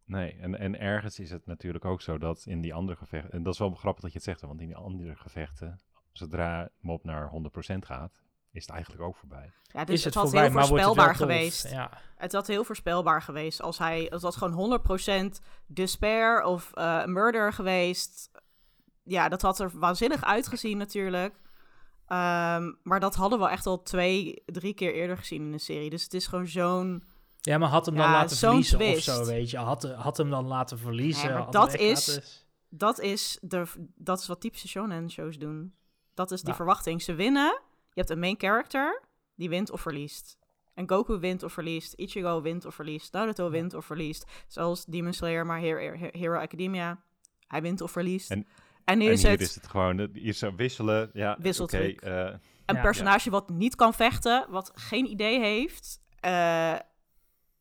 nee, en, en ergens is het natuurlijk ook zo dat in die andere gevechten... En dat is wel grappig dat je het zegt, want in die andere gevechten... Zodra Mob naar 100% gaat, is het eigenlijk ook voorbij. ja, dus is het, het voorbij, heel het voorspelbaar tof. geweest. Ja. Het had heel voorspelbaar geweest als hij... Het was gewoon 100% despair of eh, murder geweest. Ja, dat had er waanzinnig uitgezien natuurlijk. Ehm, maar dat hadden we echt al twee, drie keer eerder gezien in de serie. Dus het is gewoon zo'n... Ja, maar had hem dan Ja, laten verliezen twist. of zo, weet je. Had, had hem dan laten verliezen. Nee, maar dat is- laten- Dat is, de, dat is wat typische shonen-shows doen. Dat is die Ja. verwachting. Ze winnen. Je hebt een main character, die wint of verliest. En Goku wint of verliest. Ichigo wint of verliest. Naruto wint of verliest. Zoals Demon Slayer, maar Hero, Hero Academia. Hij wint of verliest. En- En, nu en is hier het is het gewoon, eh, hier zo wisselen. Ja, oké. Wisseltruc. eh, een Ja. personage wat niet kan vechten, wat geen idee heeft. Eh,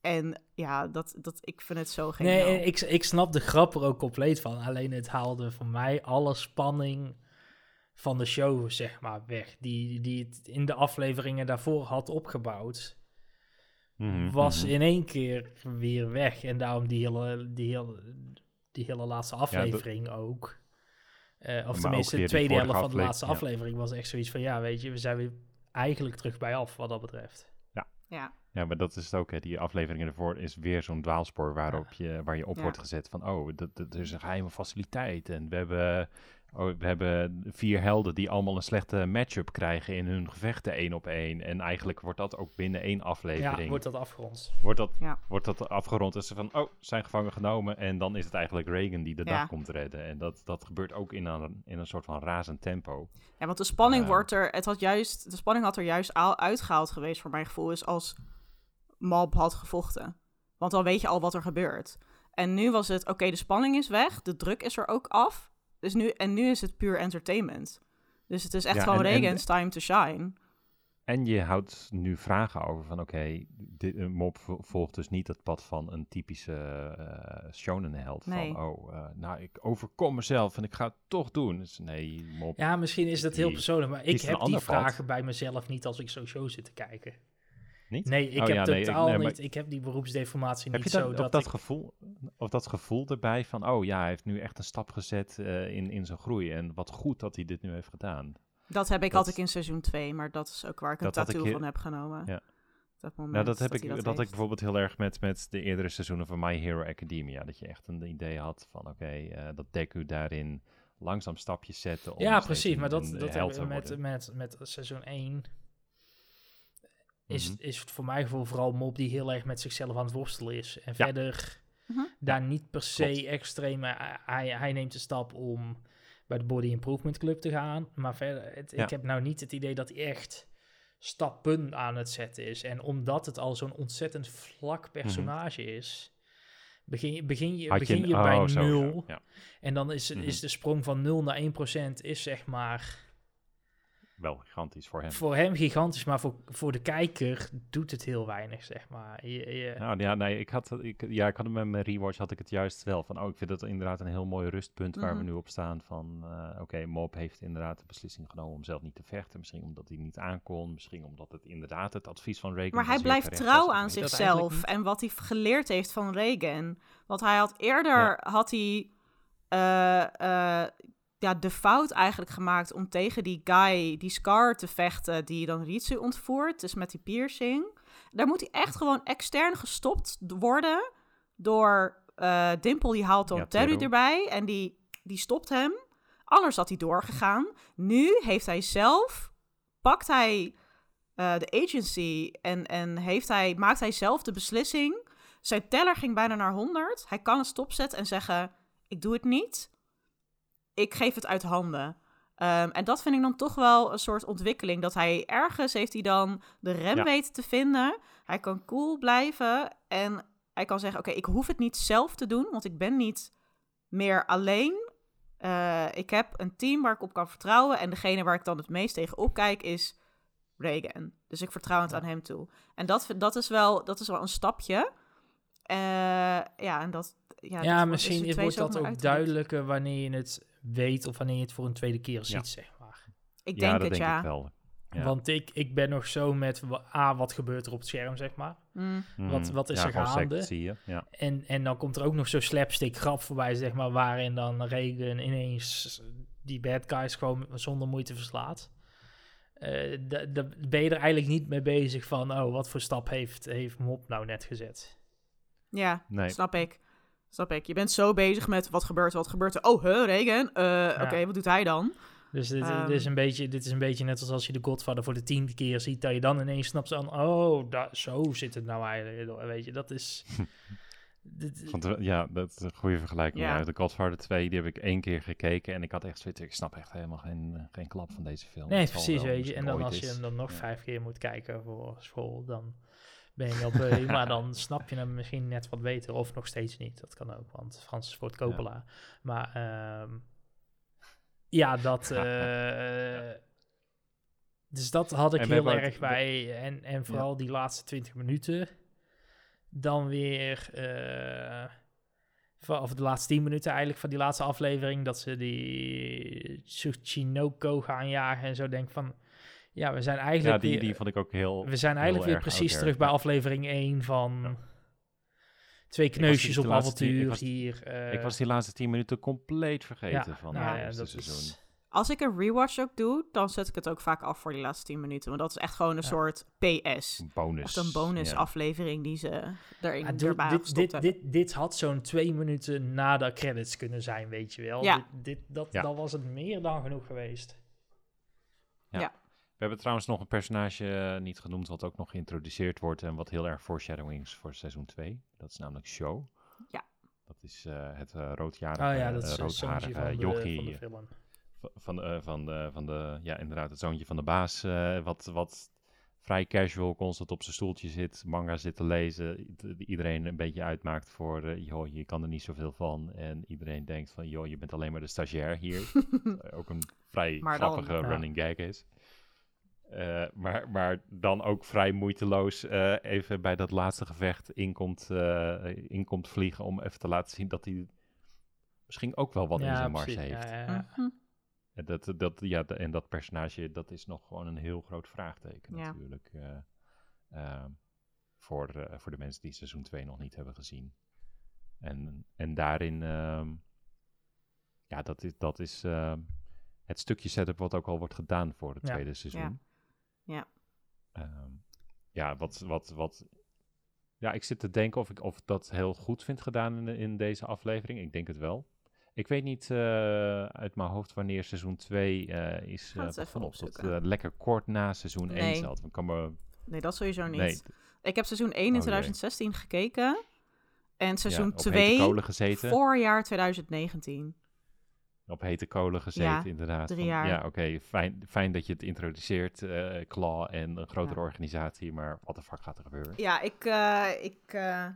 en ja, dat, dat, ik vind het zo geniaal. Nee, ik, ik snap de grap er ook compleet van. Alleen het haalde voor mij alle spanning van de show, zeg maar, weg. Die, die het in de afleveringen daarvoor had opgebouwd. mhm, was mhm. in één keer weer weg. En daarom die hele, die hele, die hele laatste aflevering ook. Eh, of tenminste, de tweede helft van de laatste afle- ja. aflevering was echt zoiets van... Ja, weet je, we zijn weer eigenlijk terug bij af wat dat betreft. Ja. Ja, maar dat is het ook. Hè. Die afleveringen ervoor is weer zo'n dwaalspoor waarop je, waar je op Ja. wordt gezet van... oh, dat, dat, er is een geheime faciliteit. En we hebben, we hebben vier helden die allemaal een slechte matchup krijgen in hun gevechten één op één. En eigenlijk wordt dat ook binnen één aflevering... Ja, wordt dat afgerond. wordt dat, Ja. wordt dat afgerond. Dus ze van, oh, zijn gevangen genomen. En dan is het eigenlijk Reagan die de Ja. dag komt redden. En dat, dat gebeurt ook in een, in een soort van razend tempo. Ja, want de spanning Eh. wordt er, het had juist, de spanning had er juist al uitgehaald geweest voor mijn gevoel, is als Mob had gevochten. Want dan weet je al wat er gebeurt. En nu was het, oké, de spanning is weg, de druk is er ook af. Dus nu, en nu is het puur entertainment. Dus het is echt Ja, gewoon en- en- Reagan's time to shine. En je houdt nu vragen over van, oké, dit een Mob vo- volgt dus niet het pad van een typische eh shonen-held. Nee. Van, oh, eh, nou, ik overkom mezelf en ik ga het toch doen. Dus nee, Mob. Ja, misschien is dat heel persoonlijk, maar ik heb die pad. vragen bij mezelf niet als ik zo'n show zit te kijken. Niet? Nee, ik Oh heb ja, nee, ik- totaal nee, niet, ik heb die beroepsdeformatie Heb niet je zo dat, dat, of dat, ik- gevoel, of dat gevoel erbij van, oh ja, hij heeft nu echt een stap gezet eh, in, in zijn groei. En wat goed dat hij dit nu heeft gedaan. Dat heb ik Dat- altijd in seizoen 2, maar dat is ook waar ik een Dat had ik tattoo van heb genomen. Ja. Dat moment. Nou, dat heb ik, dat, dat ik bijvoorbeeld heel erg met, met de eerdere seizoenen van My Hero Academia. Dat je echt een idee had van, oké, eh, dat Deku daarin langzaam stapjes zette. Om ja, precies. Maar dat, dat hebben we met, met, met seizoen 1. Is, Mhm. is het voor mijn gevoel vooral Mob die heel erg met zichzelf aan het worstelen is. En Ja. verder Mhm. daar niet per se klopt. extreem... eh, Hij, hij neemt de stap om bij de Body Improvement Club te gaan. Maar verder, het- Ja. ik heb nou niet het idee dat hij echt stappen aan het zetten is. En omdat het al zo'n ontzettend vlak personage is... Begin je, begin je, Mhm. Begin je bij oh, nul. ja. En dan is, Mhm. is de sprong van 0 naar 1% is zeg maar Wel gigantisch voor hem. voor hem gigantisch, maar voor, voor de kijker doet het heel weinig, zeg maar. Je, je- Nou ja, nee, ik had, ik, ja, ik had het met mijn rewatch had ik het juist wel van, oh, ik vind dat inderdaad een heel mooi rustpunt waar we Mhm. nu op staan van, eh, oké, Mob heeft inderdaad de beslissing genomen om zelf niet te vechten. Misschien omdat hij niet aankon, misschien omdat het inderdaad het advies van Reagan Maar hij blijft trouw aan zichzelf en wat hij geleerd heeft van Reagan. Want hij had eerder had hij eh, eh, ja, de fout eigenlijk gemaakt om tegen die guy, die Scar, te vechten die dan Ritsu ontvoert. Dus met die piercing. Daar moet hij echt gewoon extern gestopt worden door Dimple. Die haalt dan Ja, Terry erbij en die, die stopt hem. Anders had hij doorgegaan. Nu heeft hij zelf, pakt hij eh, de agency en, en heeft hij, maakt hij zelf de beslissing. Zijn teller ging bijna naar 100. Hij kan het stopzetten en zeggen: Ik doe het niet. Ik geef het uit handen. Ehm, en dat vind ik dan toch wel een soort ontwikkeling. Dat hij ergens heeft hij dan de rem Ja. weten te vinden. Hij kan cool blijven. En hij kan zeggen: Oké, ik hoef het niet zelf te doen, want ik ben niet meer alleen. Eh, ik heb een team waar ik op kan vertrouwen. En degene waar ik dan het meest tegen opkijk is Reagan. Dus ik vertrouw het Ja. aan hem toe. En dat, dat, is, wel, dat is wel een stapje. Eh, ja, en dat... Ja, ja, dat misschien is twee wordt dat ook duidelijker wanneer je het weet of wanneer je het voor een tweede keer ziet, zeg maar. Ik ja, denk dat het, denk ja. ik wel. Ja. Want ik, ik ben nog zo met, A, wat gebeurt er op het scherm, zeg maar. Mm. wat- Mhm. wat is ja, er gaande? zie je. Ja. En, en dan komt er ook nog zo'n slapstick grap voorbij, zeg maar, waarin dan Reagan ineens die bad guys gewoon zonder moeite verslaat. Eh, da- da- ben je er eigenlijk niet mee bezig van, oh, wat voor stap heeft, heeft Mop nou net gezet? Ja, Nee. snap ik. Snap ik. Je bent zo bezig met wat gebeurt er, wat gebeurt er. Oh, huh, Reagan? Eh, Oké, wat doet hij dan? Dus dit, Ehm. dit is een beetje, dit is een beetje net als als je de Godfather voor de tiende keer ziet, dat je dan ineens snapt van, oh, zo zit het nou eigenlijk. Weet je, dat is... dit- Want, ja, dat is een goede vergelijking. Ja. Ja. De Godfather 2, die heb ik één keer gekeken en ik had echt zoiets, ik snap echt helemaal geen, geen klap van deze film. Nee, precies, wel weet je. En dan als je hem dan nog Ja. vijf keer moet kijken voor school, dan ben je al beu. maar dan snap je hem misschien net wat beter of nog steeds niet. Dat kan ook, want Francis Ford Coppola. Maar ehm, ja, dat... eh, dus dat had ik heel het- erg bij. En, en vooral die laatste 20 minuten. Dan weer... eh, of de laatste 10 minuten eigenlijk van die laatste aflevering. Dat ze die Tsuchinoko gaan jagen en zo. Denk van... Ja, we zijn Ja, eigenlijk die, weer, die vond ik ook heel... we zijn eigenlijk weer precies terug bij aflevering 1 van... Ja. Twee kneusjes op tien- ik avontuur was- hier. eh, ik was die laatste tien minuten compleet vergeten ja, van nou het ja, dat seizoen. is... Als ik een rewatch ook doe, dan zet ik het ook vaak af voor die laatste 10 minuten. Want dat is echt gewoon een Ja. soort PS. Een bonus. Echt een bonus ja. aflevering die ze erin Ja, dit, erbij dit, dit, dit, dit had zo'n twee minuten na de credits kunnen zijn, weet je wel. Ja. Dit, dit, dat, Ja. Dan was het meer dan genoeg geweest. We hebben trouwens nog een personage eh, niet genoemd wat ook nog geïntroduceerd wordt en wat heel erg foreshadowing is voor seizoen 2. Dat is namelijk Show. Ja. Dat is eh, het eh roodjarige, Oh ja, dat eh, is roodharige van de, jochie van de van, de, van, de, van de, ja inderdaad, het zoontje van de baas, eh, wat, wat vrij casual constant op zijn stoeltje zit, manga zit te lezen, iedereen een beetje uitmaakt voor, eh, joh, je kan er niet zoveel van en iedereen denkt van, joh, je bent alleen maar de stagiair hier. Ook een vrij Maar dan, grappige ja. running gag is. Eh, maar, maar dan ook vrij moeiteloos eh, even bij dat laatste gevecht inkomt, eh inkomt vliegen om even te laten zien dat hij misschien ook wel wat in zijn mars precies. heeft. Ja. Mhm. En dat, dat, ja, de- en dat personage, dat is nog gewoon een heel groot vraagteken Ja. natuurlijk. eh, ehm, voor, eh, voor de mensen die seizoen 2 nog niet hebben gezien. En, en daarin, ehm, ja, dat is, dat is ehm, het stukje setup wat ook al wordt gedaan voor het Ja. tweede seizoen. Ja. Ehm, ja, wat, wat, wat... Ja, ik zit te denken of ik of dat heel goed vind gedaan in, in deze aflevering. Ik denk het wel. Ik weet niet eh, uit mijn hoofd wanneer seizoen 2 eh, is uh, begonnen. Of dat lekker kort na seizoen 1 Nee. zat. Kan me... Nee, dat sowieso niet. Nee, Ik heb seizoen 1 in jee. 2016 gekeken. En seizoen ja, op hete 2 kolen gezeten. voorjaar 2019. Op hete kolen gezeten, Ja, inderdaad. drie Van. Ja, oké. fijn, fijn dat je het introduceert, eh Claw en een grotere Ja. organisatie. Maar wat de fuck gaat er gebeuren? Ja, ik... eh, ik, eh,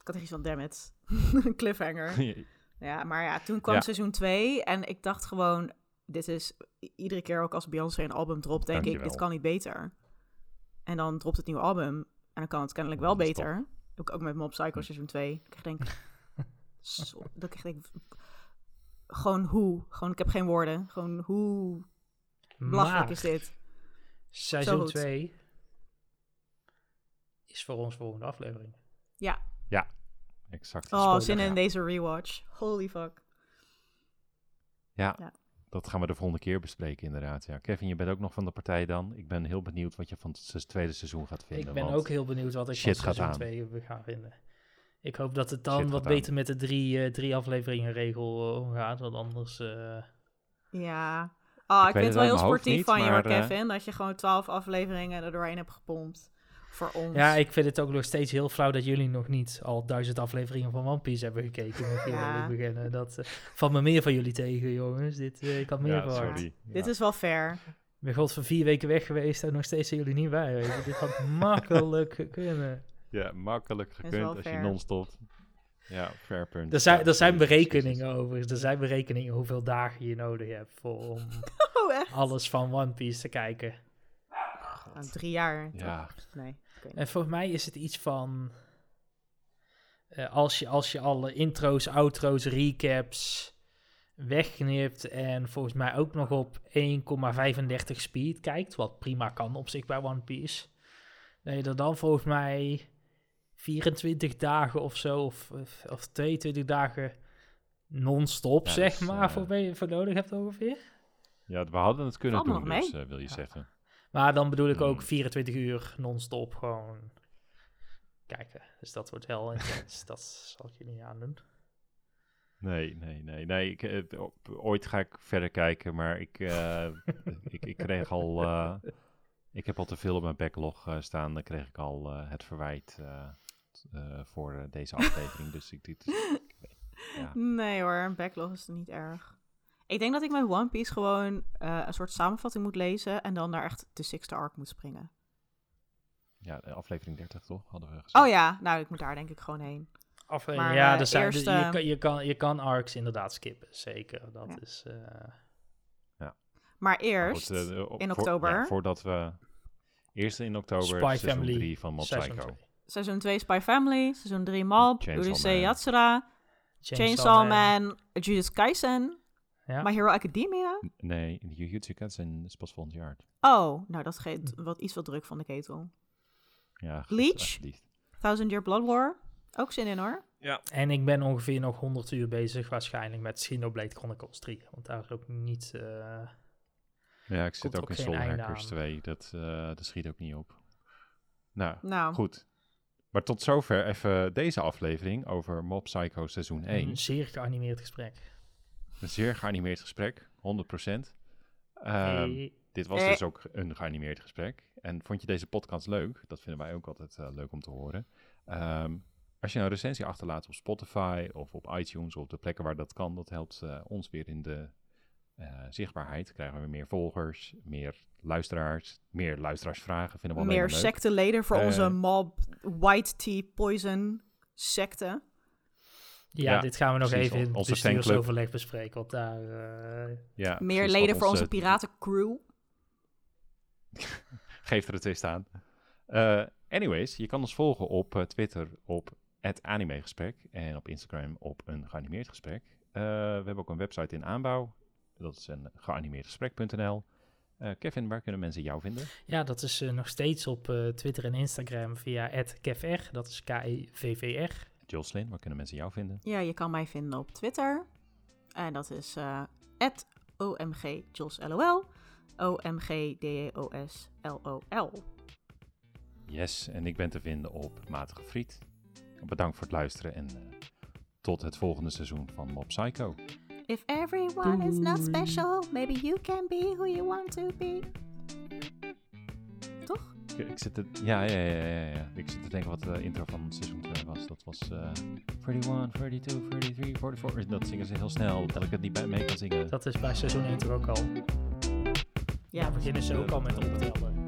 ik had iets van, damn it. Cliffhanger. Ja, maar ja, toen kwam Ja. seizoen 2 en ik dacht gewoon, dit is iedere keer ook als Beyoncé een album dropt, denk ik, dit kan niet beter. En dan dropt het nieuwe album en dan kan het kennelijk wel beter. Ook, ook met Mob Psycho Hm. seizoen 2. Dat ik denk, zo, dat ik denk, gewoon hoe? Gewoon, ik heb geen woorden. Gewoon hoe belachelijk is dit? Seizoen goed. 2 is voor ons volgende aflevering. Exact. die Oh, spoiler. zin in Ja. deze rewatch. Holy fuck. Ja, Ja. dat gaan we de volgende keer bespreken inderdaad. Ja. Kevin, je bent ook nog van de partij dan. Ik ben heel benieuwd wat je van het tweede seizoen gaat vinden. ik ben ook heel benieuwd wat ik van seizoen aan. 2 ga vinden. Ik hoop dat het dan wat beter met de drie, eh, drie afleveringen regel eh, gaat, want anders... eh, Ja. Oh, ik, weet vind het wel heel sportief niet, van je, maar, Kevin. Dat je gewoon twaalf afleveringen er doorheen hebt gepompt. Voor ons. Ja, ik vind het ook nog steeds heel flauw dat jullie nog niet al duizend afleveringen van One Piece hebben gekeken. Ja. beginnen. Dat eh, valt me meer van jullie tegen, jongens. Dit, eh, ik had meer Ja, sorry. Dit is wel fair. Ik ben god voor vier weken weg geweest en nog steeds zijn jullie niet bij. Weet je. Dit had makkelijk kunnen. Ja, makkelijk gekund als je non-stop... Ja, fair punt. Er zijn, Ja, er zijn berekeningen overigens. Er zijn berekeningen hoeveel dagen je nodig hebt voor, om Oh, alles van One Piece te kijken. Nou, drie jaar. toch? Ja, Nee. En volgens mij is het iets van. eh, als, je, als je alle intro's, outro's, recaps wegknipt. En volgens mij ook nog op 1,35 speed kijkt. Wat prima kan op zich bij One Piece. Dat je er dan volgens mij 24 dagen of zo. Of, of, of 22 dagen non-stop, Ja, zeg dus, maar. eh, voor, me- voor nodig hebt ongeveer. ja, we hadden het kunnen doen, dus, eh, wil je Ja. zeggen. Maar dan bedoel ik ook Hmm. 24 uur non-stop gewoon kijken. Dus dat wordt wel intens. dat zal ik je niet aandoen. Nee, nee, nee. nee ik, eh, ooit ga ik verder kijken, maar ik, eh, ik, ik kreeg al... eh, ik heb al te veel op mijn backlog eh, staan. Dan kreeg ik al eh, het verwijt eh, voor eh, deze aflevering. dus ik... Dit, ja. Nee hoor, een backlog is niet erg. Ik denk dat ik met One Piece gewoon eh, een soort samenvatting moet lezen en dan naar echt de sixte arc moet springen. ja, aflevering 30 toch? Hadden we gezegd. Oh ja, nou ik moet daar denk ik gewoon heen. Aflevering, Maar, ja, er zijn, eerst, je, kan, je, kan, je kan arcs inderdaad skippen, zeker. Dat Ja. is... eh, Maar Maar eerst, goed, op- in voor- oktober. ja, voordat we... Eerst in oktober Spy Family 3 van Mob seizoen Psycho. Seizoen 2 Spy Family, seizoen 3 Mob, Chainsaw Urusei Man. Yatsura, Chainsaw Man, Jujutsu Kaisen, Ja. My Hero Academia. Nee, Jujutsu Kaisen is pas volgend jaar. Oh, nou dat geeft wat, iets wat druk van de ketel. Ja, Bleach? Thousand Year Blood War, ook zin in hoor. En ik ben ongeveer nog 100 uur bezig waarschijnlijk met Xenoblade Chronicles 3. Want daar is ook niet... eh, Ja, ik zit ook ook in Soul Hackers aan. 2. Dat, eh, dat schiet ook niet op. Nou, Nou, goed. Maar tot zover even deze aflevering over Mob Psycho seizoen 1. een zeer geanimeerd gesprek. Een zeer geanimeerd gesprek, 100%. Ehm, Hey. Dit was Eh. dus ook een geanimeerd gesprek. En vond je deze podcast leuk? Dat vinden wij ook altijd eh, leuk om te horen. Ehm, als je een recensie achterlaat op Spotify of op iTunes of op de plekken waar dat kan, dat helpt eh, ons weer in de eh, zichtbaarheid. Krijgen we meer volgers, meer luisteraars, meer luisteraarsvragen. Vinden we meer secteleden voor Eh, onze Mob White Tea Poison secte. Ja, Ja, dit gaan we nog even in het bestuursoverleg bespreken. Want daar... eh, Ja, meer precies, leden voor onze onze- piratencrew. Geef er een twist aan. Eh, anyways, je kan ons volgen op Twitter op het animegesprek en op Instagram op een geanimeerd gesprek. Eh, we hebben ook een website in aanbouw. Dat is een geanimeerdgesprek.nl. Eh, Kevin, waar kunnen mensen jou vinden? Ja, dat is eh, nog steeds op eh, Twitter en Instagram via @kevr. Dat is E K-E-V-V-R. Jocelyn, waar kunnen mensen jou vinden? Ja, je kan mij vinden op Twitter. En dat is eh OMGJosLOL. O-M-G-D-E-O-S-L-O-L. Yes, en ik ben te vinden op Matige Friet. Bedankt voor het luisteren en uh, tot het volgende seizoen van Mob Psycho. If everyone is not special, maybe you can be who you want to be. Toch? Ik, ik zit te, ja, ja, ja, ja, ja. Ik zit te denken wat de intro van seizoen 2 was. Dat was uh, 31, 32, 33, 44. Dat zingen ze heel snel, dat ik het niet bij mee kan zingen. Dat is bij seizoen 1 toch ook al. Ja, beginnen ze ook al met optellen.